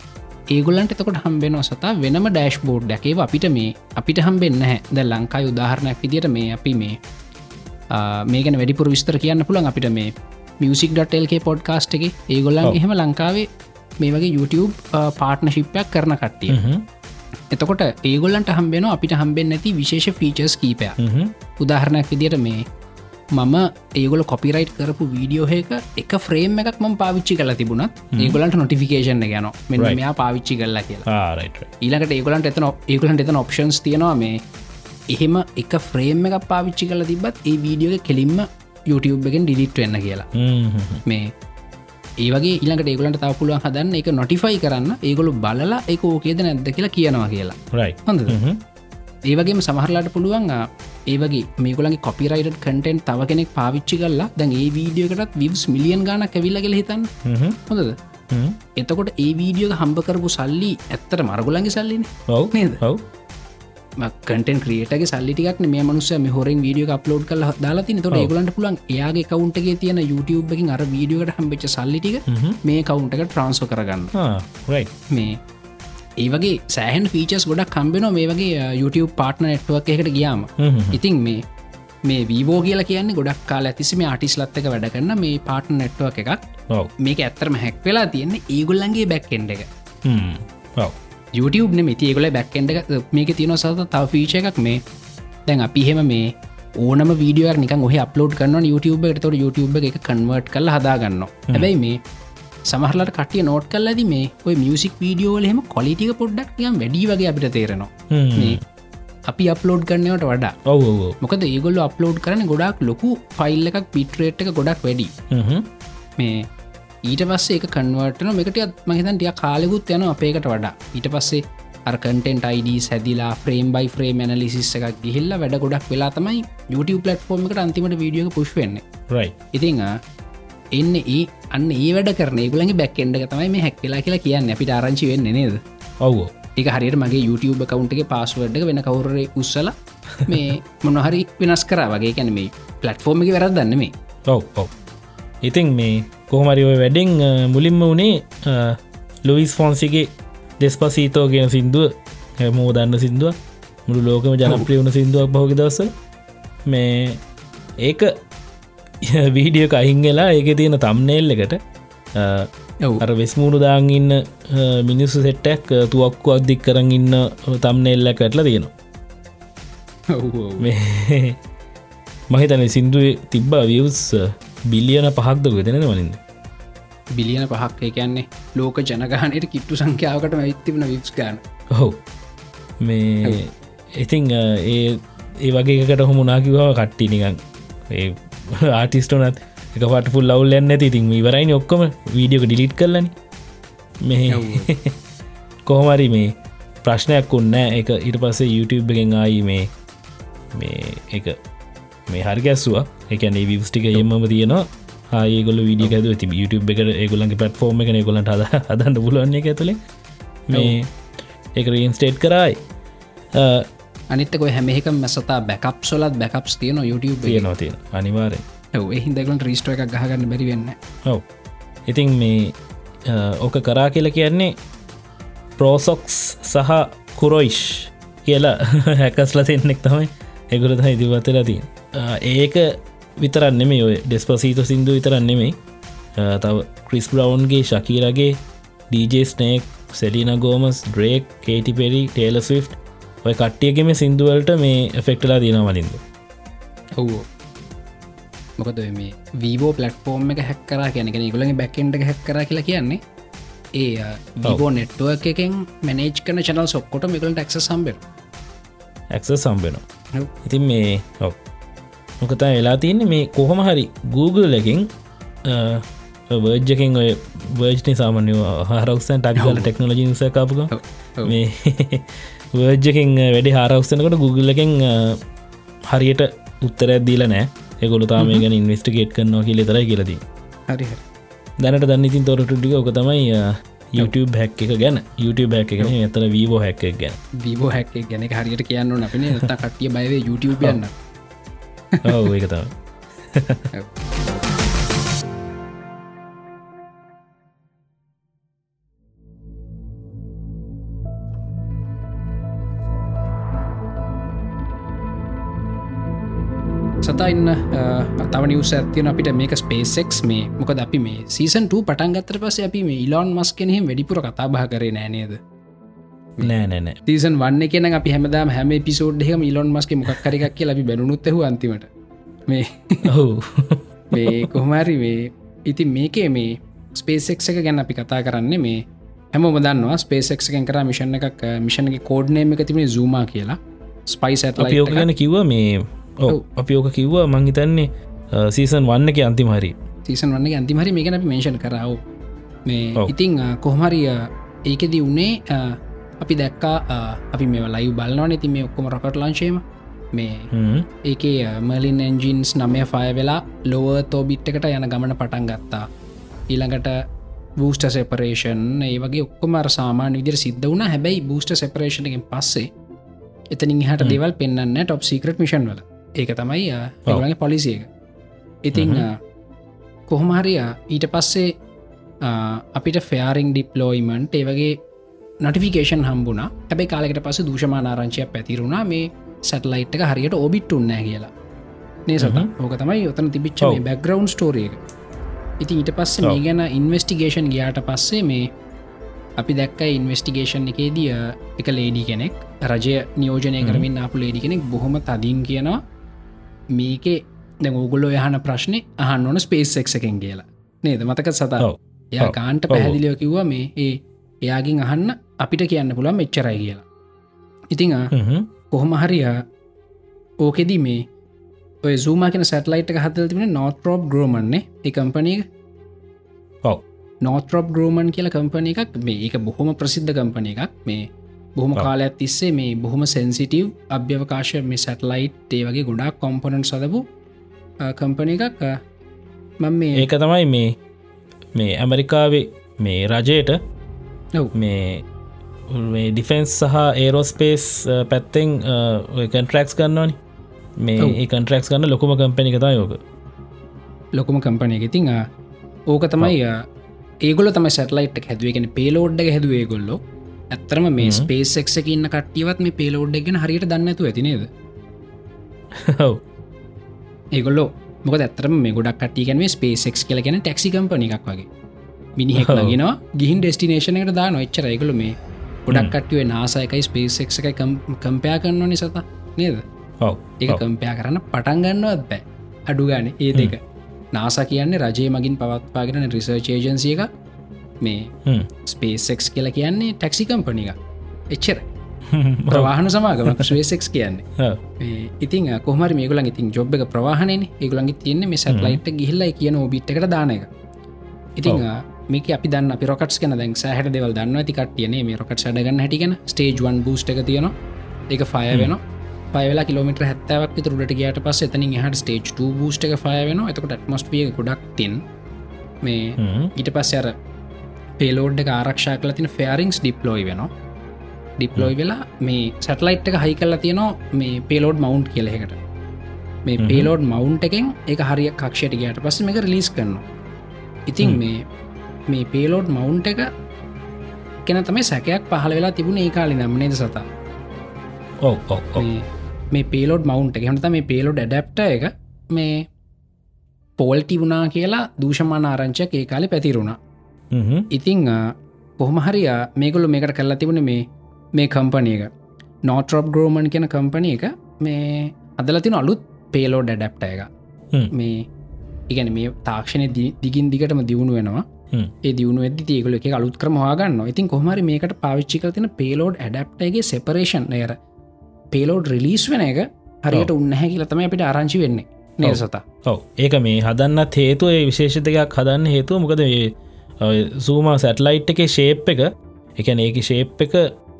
ඒගොලන්ට එතකොට හම්බෙන සතා වෙනම ඩෑශ් බෝඩ් දැකේ අපිට මේ අපිට හම්බෙන්න හැ ද ලංකායි උදාහරණයක් විදිට මේ අපි මේ මේකන වැඩිපුර විස්තර කියන්න පුළන් අපිට මේ මියසික්.ල්ක පොඩ්කාස්ට් එක. ඒගොල්ලන් එහෙම ලංකාවේ මේ වගේ YouTube පාට්නශිප්පයක් කරන කට්ටිය. එතකොට ඒගොල්ලන්ට හම්බෙන අපිට හම්බෙන් නැති විශේෂ ෆීචර්ස් කීපය උදාහරණයක් විදිට මේ මම ඒගොල කොපිරයිට් කරපු වීඩියෝහක එක ෆ්‍රේම් එකක් ම පාවිච්චි කල තිබුණත් ඒගොලන්ට නොටිෆිකේෂන් ගැන මෙ මෙයා පාවිච්චි කල්ලා කියලා. ඊළඟට ඒගොලන්ට එතන ඒගලන්ට එතන ඔප්ෂන්ස් තියෙනවා මේ එහෙම එක ෆ්‍රේම් එක පාවිච්චි කල තිබත් ඒ වීඩියෝ කෙලින්ම YouTube එකෙන් ඩිලිට් වෙන්න කියලා. මේ ඒවගේ ඊළඟට ඒගලන්ට තාව පුළුවන් හදන්න එක නොටිෆයි කරන්න ඒගොලු බලලා එක ඕකේද නැද්ද කියලා කියනවා කියලා. හොඳ ඒවගේම සමහරලාට පුළුවන් ඒවගේ මේගලගේ කොපිරයිට කටෙන්් තව කෙනෙක් පාවිච්චි කල්ලා දැන් ඒ වීඩියෝකටත් විස් මිලියන් ගාන කැවිල්ලගල හිතන්න. හොඳද? එතකොට ඒ වීඩියෝ හම්බ කරපු සල්ලි ඇත්තට මරගුලන්ගේ සල්ලින. ඔව. නේද? ඔව. කටන් ක්‍රියටගේ සල්ලිටික් මේ මනුස හොරෙන් වීඩියෝ අප්ලෝඩ් කල දාලාති තොට ඒගලන්ට පුලන් එයාගේ කවුන්ටගේ තියෙන YouTube එකින් අර වීඩියෝට හම්බෙච සල්ලිටික මේ කවුන්ට එක ට්‍රන්සෝ කරගන්න. මේ ඒවගේ සෑහන් ෆීචස් ගොඩක් කම්බෙන මේ වගේ YouTube පාට්න නෙට්ුවක් එකට ගියාම. ඉතින් මේ මේ වීවෝ කියලා කියන්නේ ගොඩක් කාල ඇතිසිම ආටිස්ලත්තක වැඩ කරන්න මේ පාට්න නෙට්ුවක් එකක්. මේක ඇත්තරම හැක් වෙලා තියෙන්නේ ඒගොල්ලන්ගේ බැක්කෙන්ඩ එක. YouTube මෙති ඒගොල බැක්කෙන්ඩ මේක තියෙන සත තව ෆීච එකක් මේ. දැන් අපිහෙම මේ ඕනම වීඩියෝ නික ඔහ අප්ලෝඩ් කරන්න YouTube එකට. තොට YouTube එක කන්වර්ට් කල හදාගන්න හැබැයි මේ සමහලට කටිය නෝට් කල් ඇද මේ ඔය මියසික් වීඩියෝල හෙම කොලිටික පොඩ්ඩක් යම් වැඩි වගේ අපිට තේරෙනවා. අපි අප්ලෝඩ් කරනවට වඩා. ඔව මොකද ඒගොල්ල අප්ලෝඩ් කරන ගොඩක් ලොකු ෆයිල් එකක් පිටරේට් එක ගොඩක් වැඩි. මේ ඊට පස්සේ එක කන්වර්ටන මෙකට මහිතන් ටිය කාලෙකුත් යන අපේකට වඩා. ඊට පස්සේ අර්කටෙන්ට අයිඩ සැදිලා ෆ්‍රේම් බයි ෆ්‍රේම් ඇනලිසිස් එකක් ගිහිල්ල වැඩ ගොඩක් වෙලා තමයි YouTube පලට්ෆෝර්ම එකට අන්තිමට වීඩියෝ පුෂ්වෙන්න ඉතිං එන්න ඒ අන්න ඒ වැඩ කරන. ගුලගේ බැක්කෙන්ඩ තමයි මේ හැක්වෙලා කියලා කියන්න. අපිට ආරංචි වෙන්න නේද? ඔව් එක හරියට මගේ YouTube කවුන්ටගේ පාස්වඩ්ඩ වෙන කවුර උත්සල මේ මොනහරි වෙනස් කර වගේ. කැන මේ පලට්ෆෝර්ම එක වැරත් දන්න මේ ඔව් ඔව්. ඉතින් මේ කොහමරි ඔය වැඩෙන් මුලින්ම වනේ ලොවිස් ෆොන්සිගේ දෙස්පසීතෝ ගෙන සිින්දුව හැමෝ දන්න සිින්දුව මුළු ලෝකම ජනප්‍රියවුණ සිින්දුවක් බහෝග දවස මේ ඒක වීඩියෝ අහිංගලා ඒක තියෙන තම්නේල් එකට අර වෙස්මුණු දාං ඉන්න මිනිස්සු සෙට්ටක් තුවක්කු අක්දික් කරන්න ඉන්න තම්නෙල්ල කටල තියෙනවා. මහිතන සිින්දුව තිබ්බා වියස් බිලියන පහක්ද වෙදෙන වලින්ද බිලියන පහක් කියන්නේ ලෝක ජනගානයට කිට්ටු සංඛ්‍යාවකට ඇත්තිබන විස් ගන්න. හෝ මේ ඉතිං ඒ ඒ වගේකට හොමුණනාකිවා කට්ටි නිකන් ඒ ආටිස්ටනත් එක පට පුල් ලවල් එන්න ඇති ඉතින් ඉවරයින ඔක්කොම වීඩියෝක ඩිලිට් කරලන. මෙ කොහොමරි මේ ප්‍රශ්නයක් උන්න එක ඉට පස්සේ YouTube එකෙන් ආයි මේ මේ එක මේ හරිගැස්සවා එකන විස්ටික එම්ම තියෙනවා. ආයගොල විඩිය ඇද ති YouTube එක ඒගොලන්ගේ පටෆෝර්ම එක ගොලට හද හදන්න පුලුවන්න එක ඇතුළේ මේ එක රීන්ස්ටේට් කරයි අනිත්තක හැමෙක මැසතා බැකප් සොලත් බැකප්ස් තියන YouTube තියෙනවා තියෙන අනිවාරය හිදකලට රිස්ටෝ එකක් ගහගන්න බැරිවෙන්න ඔව. ඉතින් මේ ඕක කරා කියල කියන්නේ ප්‍රෝසොක්ස් සහ කුරොයිෂ් කියලා හැකස්ල තිෙන්නෙක් තමයි එකුරත ඉදිවතලතින් ඒක විතරන්න නෙමේ ඔය ඩෙස්පසීත සිින්දු විතරන්න නෙමෙයි. තව ක්‍රිස් බ්‍රවන්ගේ ශකීරගේ DJ Snake Selena Gomez Drake Katy Perry Taylor Swift ඔය කට්ටියගෙම සිින්දුවලට මේ එෆෙක්ටලා දීන වලින්ද ඔවෝ. මොකද මේ වීබෝ පලට්ෆෝර්ම් එක හැක්කර කියන ගොලගේ බැකෙන්ඩ හැක්කර කියලා කියන්නේ. ඒ වීබෝ නෙට්ුව එකෙන් මැනේජ් කන චනල් සොක්කොට මෙකලට ක්ස සම්බෙන ඇක්ස සම්බෙනවා ඉතින් මේ ඔව. මොකතා වෙලා තියන්නේ මේ කොහොම හරි Google එකින් වර්ජකින් ඔය වර්ජ්නි සාමනය හරක්සන් ටක්ල ටෙක්නෝජි සකාපුක මේ වර්ජකින් වැඩි හාරවස්සනකට Google එකෙන් හරියට උත්තර ඇදීල නෑ එකොළු තාම ගැන ඉන්වස්ටිගේට් කරනවා කියල තරයි කියලදී හරි. දැනට දන්නිතින් තොරටුටික ඕක තමයි YouTube හැක් එක ගැන. YouTube හැක් එකන ඇතර වීවෝ හැක් එක ගැන. දීබෝ හැක් ගැන හරියට කියන්න අපින ත කටිය බයවේ YouTube යන්න. ඔව. ඒක තම සතා ඉන්න තව නිවස ඇතියන අපිට මේක ස්පේසෙක් මේ මොකද අපි මේ සීසන් 2 පටන්ගත්තර පස අපි මේ ඉලොන් මස් කෙනෙහි වැඩිපුර කතා බහ කරේ නෑනේද නෑ නෑනෑ තීසන් වන්න කියෙන අපි හැමදාම හැම පිසෝඩ්හෙම ඉලොන් මස්ක මොක් කරක් කිය ලබි බැනුත්හ අන්තිමට. මේ ඔහු මේ කොහමරි මේ ඉතින් මේකේ මේ ස්පේසෙක් එක ගැන අපි කතා කරන්නේ මේ හැම දන්නවා ස්පේසෙක් එකෙන් කර මිෂණ එකක් මිෂණගේ කෝඩ්නේම එක තිබෙන ζූමා කියලා. ස්පයිස් අපි යෝක ගැන කිව්ව මේ අපි ඕක කිව්ව මංහිතන්නේ සීසන් වන්න එක අන්තිමහරි සීසන් වන්න අන්තිමහරි මේ ගැන මේෂන් කරාව මේ. ඉතිං කොහමරිය ඒකෙදී උනේ අපි දැක්කා අපි මේ ලයි බලනවා ඉති මේ ඔක්කොම රකට ලංශයම මේ ඒකේ මලින් එන්ජින්ස් නමය ෆය වෙලා ලොව තෝබිට්ටකට යන ගමන පටන් ගත්තා. ඊළඟට බූස්ට සෙපරේෂන් ඒ වගේ ඔක්කොමර සාමාන විදිර සිද්ධ වුණ. හැබැයි බූස්ට සෙපරේෂණකින් පස්සේ එතනින් හට. දෙවල් පෙන්න්න ටොප් සීක්‍රට මිෂන් වල ඒක තමයි ඔගේ පොලිසිය එක. ඉතිං කොහොමහරිය ඊට පස්සේ අපිට ෆෙයාරිං ඩිප්ලෝයිමන්ට් ඒ වගේ නොටිෆිකේෂන් හම්බුණ. හැබයි කාලෙකට පස දූෂමානාරංචයක් පැතිරුණා. මේ සැටලයිට් එක හරියට ඔබිට් උන්නෑ කියලා. නේ සත හ්ම්. ඕක තමයි ඔතන තිබිච්ච. බැග්‍රවන්් ස්ටෝරිය එක. ඉති ඊට පස්සේ මේ. ගැන ඉන්වස්ටිගේෂන් ගියාට පස්සේ මේ අපි දැක්ක ඉන්වස්ටිගේෂන් එකේදිය එක ලේඩි කෙනෙක් රජය නියෝජනය. කරමින් අපපු ලේඩි කෙනෙක් බොහොම තදින් කියනවා මේකේ දැ ඕගොල්ලො යහන ප්‍රශ්නය අහන්න ඕන ස්පේස් එක් එකෙන් කියලා. නේද? මතක සතා? ඔව්. එයා. කාන්ට ඔව්. පැහැදිලිව කිව්වා මේ ඒ එයාගින් අහන්න අපිට කියන්න පුළන් මෙච්චරයි කියලා. ඉතිං කොහොම හරිය ඕකෙදී මේ ඔය සූම කියෙන සැටලයිට හතල තිබෙන නොත්‍රෝප් ග්‍රෝමන්නේ ඒ කම්පනය ඔව්. නොත්‍රෝප් ග්‍රෝමන් කියල කම්පන එකක්. මේ ඒක බොහොම ප්‍රසිද්ධ කම්පන එකක්. මේ බොහොම. කාලයක් තිස්සේ මේ බොහොම සැන්සිටව් අභ්‍යවකාශ මේ සැටලයිට් ඒ වගේ ගොඩක් කොම්පොනන් සදපු කම්පන එකක්. මම මේ ඒක තමයි මේ මේ ඇමරිකාවේ මේ රජයට. මේ මේ ඩිෆෙන්ස් සහ ඒරෝස්පේස් පැත්තෙන් කන්ට්‍රක්ස් ගන්නවනි. මේ ඔව්. ඒ කන්ට්‍රක්ස් ගන්න ලොකුම කම්පැනි කතා යෝක ලොකුම කම්පනය ඉතිං ඕක තමයි ඒගොල තම සැටලයිට් හැදුවගෙන පේලෝඩ්ඩ හැදුවේ. ගොල්ලො ඇත්තරම මේ හ්ම්. ස්පේස් එක් ඉන්න කට්ටියවත් මේ පේලෝඩ් ගෙන හරියට දන්නතු ඇතිනේද ඔව්. ඒගොල්ලො මොක ඇතරම මේ ගොඩක් කටියගැන ස්පේසෙක් කියලගෙන ටැක්සි කම්පන එකක් වගේ. මිනිහෙක් ඔව්. ලගෙන ගිහින් ඩෙස්ටිනේෂනකට දා නොච්චර ඒගොල මේ ගොඩක්. කට්ටුවේ නාසයකයි ස්පේසෙක් එකයි කම්පයා කරන්න නිසත නේද? ඔව්. කම්පයා කරන්න පටන් ගන්නවත් බෑ. අඩුගාන ඒ දෙක. නාස කියන්නේ රජය මගින් පවත්පාගෙන රිසර්ච් ඒජන්සිය එක මේ. ස්පේසෙක්ස් කියලා කියන්නේ ටැක්සි කම්පනි එක එච්චර. ප්‍රවාහන සමාගමක් ස්වේසෙක්ස් කියන්නේ. ඉතින් කොහමර මේගලන් ඉතින් ජොබ් එක ප්‍රවාහණන ඒගලන්ගේ තියන්නේ මේ සැටලයිට් ගිහිල්ල කියන ඔබිට්කට දාන එක. ඉතිං මේක අපි දන්න අපි රොකටස් කන දැන් සෑහට දෙවල් දන්න ඇති කටියනේ මේ රොකට සඩගන්න හැටිගෙන ස්ටේජ්වන් බූස්ට එක තියෙන එක ෆය වෙන පයලා කිලෝමිට හැත්තවක් තුරට ගේට පස් එතනින් හට ස්ටේජ් බූස්ට එක ෆය වෙන එතකට ටමස්පිය ගොඩක් තින් මේ. ඊට පස්ස අර පේලෝඩ් එක ආරක්ෂා කල තින ෆෙරිංස් ඩිප්ලෝයි වෙන ඩිප්ලෝයි වෙලා මේ සැටලයිට් එක හයි කල්ලා තියනවා මේ පේලෝඩ් මවන්් කියලෙකට මේ. පේලෝඩ් මවන්් එකෙන් එක හරිය කක්ෂයට ගයට පස්ස එක රිලිස් කරනවා ඉතින්. මේ මේ පේලෝඩ් මවන්් එක කෙන තමයි සැකයක් පහල වෙලා තිබුණ ඒ කාලි නම්නේද සතා ඔව්. මේ පේලෝඩ් මවන්් එක හට මේ පේලෝඩ් ඩැප්ට එක මේ පෝල්ටි වුණා කියලා දූෂමාන ආරංචයක් ඒ කාලි පැතිරුණා. ඉතිං කොහොම හරිය මේගොලු මේකට කරලා තිබුණ මේ මේ කම්පනය එක. නෝට්‍රොප් ග්‍රෝමන් කියන කම්පනය එක මේ අදල තින අලුත් පේලෝ ඩැඩැප්ට එක. මේ ඉගැන මේ තාක්ෂණය දිගින් දිගටම දියුණු වෙනවා. හ්ම්. ඒ දියුණු ඇද ඒගල එක අලුත් කරම වාගන්න ඉතින් කොහමරි මේකට පාවිච්චි කල තින පේලෝඩ් ඇඩප්ටගේ සෙපරේෂන් එයර පේලෝඩ් රිලිස් වෙන එක හරියට උන්නහැ කියලතම අපිට ආරංචි වෙන්නේ. නේ ඔව්. සතා. ඔව් ඒක මේ හදන්නත් හේතුව ඒ විශේෂ දෙකක් හදන්න හේතුව මොකද සූම සැටලයිට් එක ශේප් එක එකන ඒක ශේප් එක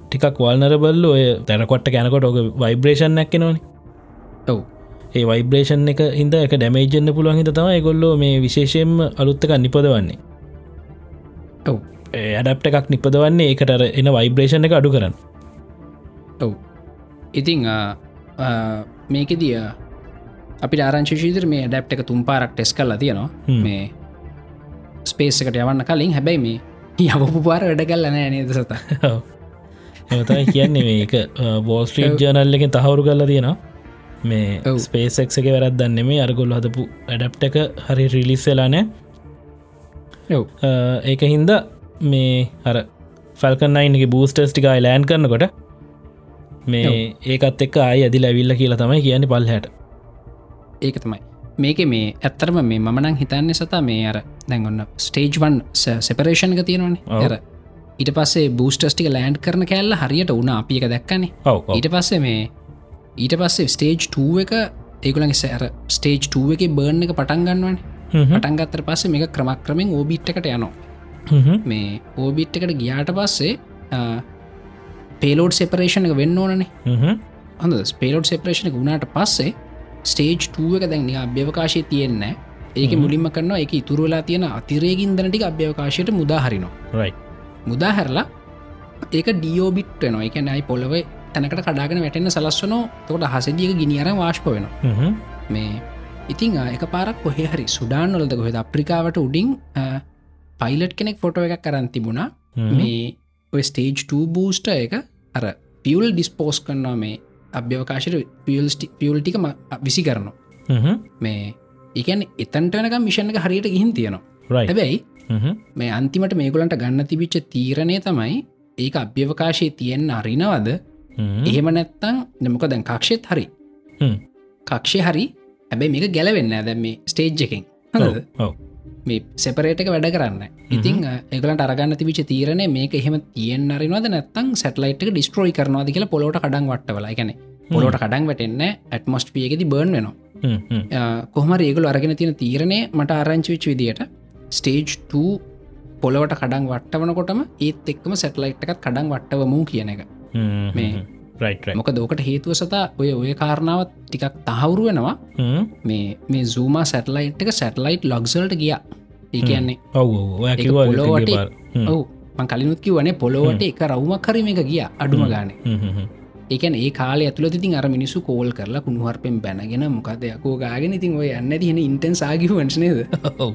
ටිකක් වල්නරබල්ල ඔය තැනකොට කැනකොට ඔක වයිබ්‍රේෂන් නැක්ක නොන ඔව්. ඒ වයිබ්‍රේෂන් එක හිද එක ඩැමේජන්න පුළුවන් හිත තම ගොල්ලෝ මේ විශේෂයෙන්ම අලුත්තක නිපදවන්නේ. ඔව්. ඇඩප්ට එකක් නිපදවන්නේ ඒකටර එන වයිබ්‍රේෂණ එක අඩු කරන්න. ඔව්. ඉතිං මේක දිය අපි ආරංශිෂීදර මේ ඩැප් එක තුම් පාරක් ටෙස් කල්ලා තියෙනවා. මේ ස්පේසකට යවන්න කලින් හැබැයි මේ යවපු පාර වැඩගල්ල නෑ නේද සත? එතයි කියන්නේ මේක බෝස්ට්‍රීට් ජනල් එකෙන් තහවුරු කරලා තියෙනවා. මේ. ස්පේසෙක් එක වැරත්දන්න මේ අරගොල්ල හදපු ඇඩප්ට එක හරි රිලිස්සලානෑ ඒක හින්ද මේ අර ෆල්කන්නයින්ගේ බූස්ටර්ස් ටිකයි ලෑන් කරනකොට මේ ඒකත් එක් අයි ඇදි ලැවිල්ල කියලා තමයි කියන්නේ පල් හැට ඒක තමයි මේක මේ ඇත්තරම මේ මනං හිතන්න සතා මේ අර දැන්ගන්න ස්ටේජ්වන් සෙපරේෂන්ක තියෙනවනේ. ඔව්. ඇර ඊට පස්සේ බූස්ටස්ටික ලෑන්ඩ් කරන කෑල්ල හරියට උන අපි එක දැක්කනේ. ඔව ඊට පස්සේ මේ ඊට පස්සේ ස්ටේජ් 2 එක ඒකුලගේ සෑර ස්ටේජ් 2 එක බර්න් එක පටන් ගන්නවන. පටන්ගත්තර පස්සේ මේක ක්‍රමක්‍රමෙන් ඕබිට් එකට යනවා. මේ ඕබිට් එකට ගියාට පස්සේ පේලෝඩ් සෙපරේෂණ එක වෙන්න ඕනනේ. හොඳ ස්පේලෝඩ් සෙපරේෂණ ගුණට පස්සේ ස්ටේජ් 2 එක දැන් අභ්‍යවකාශය තියෙන්න ඒක මුලින්ම කරනවා එක ඉතුරලා තියෙන අතිරේගින් දනටික අභ්‍යවකාශයට මුදාහරිනවා මුදාහැරලා ඒක ඩියෝබිට් වෙනවා. එක නයි පොලව තැනකට කඩාගෙන වැටෙන්න්න සලස්වනෝ තොට හසදියක ගිනිියර වාශ්ප වෙන මේ ඉතිං එක පාරක් කොහෙ හරි සුඩාන්නොලද කොහෙද? අප්‍රිකාවට උඩින් පයිලට් කෙනෙක් ෆොටෝ එකක් කරන්න තිබුණා. මේ ඔය ස්ටේජ් 2 බූස්ට එක අර පියවල් ඩිස්පෝස් කරනවා මේ අභ්‍යවකාශයට පියල් පියල්ටික විසි කරනවා. මේ එකන් එතන්ට වෙනක මිෂණ හරියට ගිහින් තියෙනවා. හැබැයි මේ අන්තිමට මේගොලන්ට ගන්න තිබිච්ච තීරණය තමයි ඒක අභ්‍යවකාශය තියෙන්න්න අරිනවද? එහෙම නැත්තං නමක දැන් කක්ෂෙත් හරි. කක්ෂය හරි. ඇබැයි මේක ගැලවෙන්න දැම් මේ ස්ටේජ් එකෙන්. හොඳද? මේ සෙපරේට එක වැඩ කරන්න. ඉතින් ඒකලට අරගන්න තිවිච තීරණය මේක එහෙම තියෙන් අරිනවද නැත්තං සැටලයිට් එක ඩිස්ට්‍රෝයි කරනවාද කියලා පොලොට කඩන් වට්ටවල. ගැන පොලොට කඩන් වැටෙන්න ඇටමොස්ට පියගෙති බර්න් වෙනවා. කොහම ඒගල අරගෙන තියෙන තීරණය මට ආරංචිවිච් විදියට ස්ටේජ් 2 පොලොවට කඩන් වට්ටවනකොටම ඒත් එක්කම සැටලයිට් එකත් කඩන් වට්ටවමූ කියන එක. මේ මොක දෝකට හේතුව සතා ඔය ඔය කාරණාවත් ටිකක් තහවුරු වෙනවා. මේ මේ සූම සැටලයිට් එක සැටලයිට් ලොක්සල්ට ගිය. ඒ කියන්නේ ඔව ඔය ඒක කිව්වා පොළොවට ගිය පාර. හ්ම්. ඔවු. කලිනුත් කිවනේ පොලොවට එක රවුමක් කරම එක ගිය අඩුම ගාන. ඒකන ඒ කාල ඇතුල තින් අර මිනිසු කෝල් කරලා කුණුහර්පෙන් බැනගෙන මොකදයකෝ ගාගෙන ඉතින් ඔය අන්න තියන ඉන්ටන් සාගි ඔව්.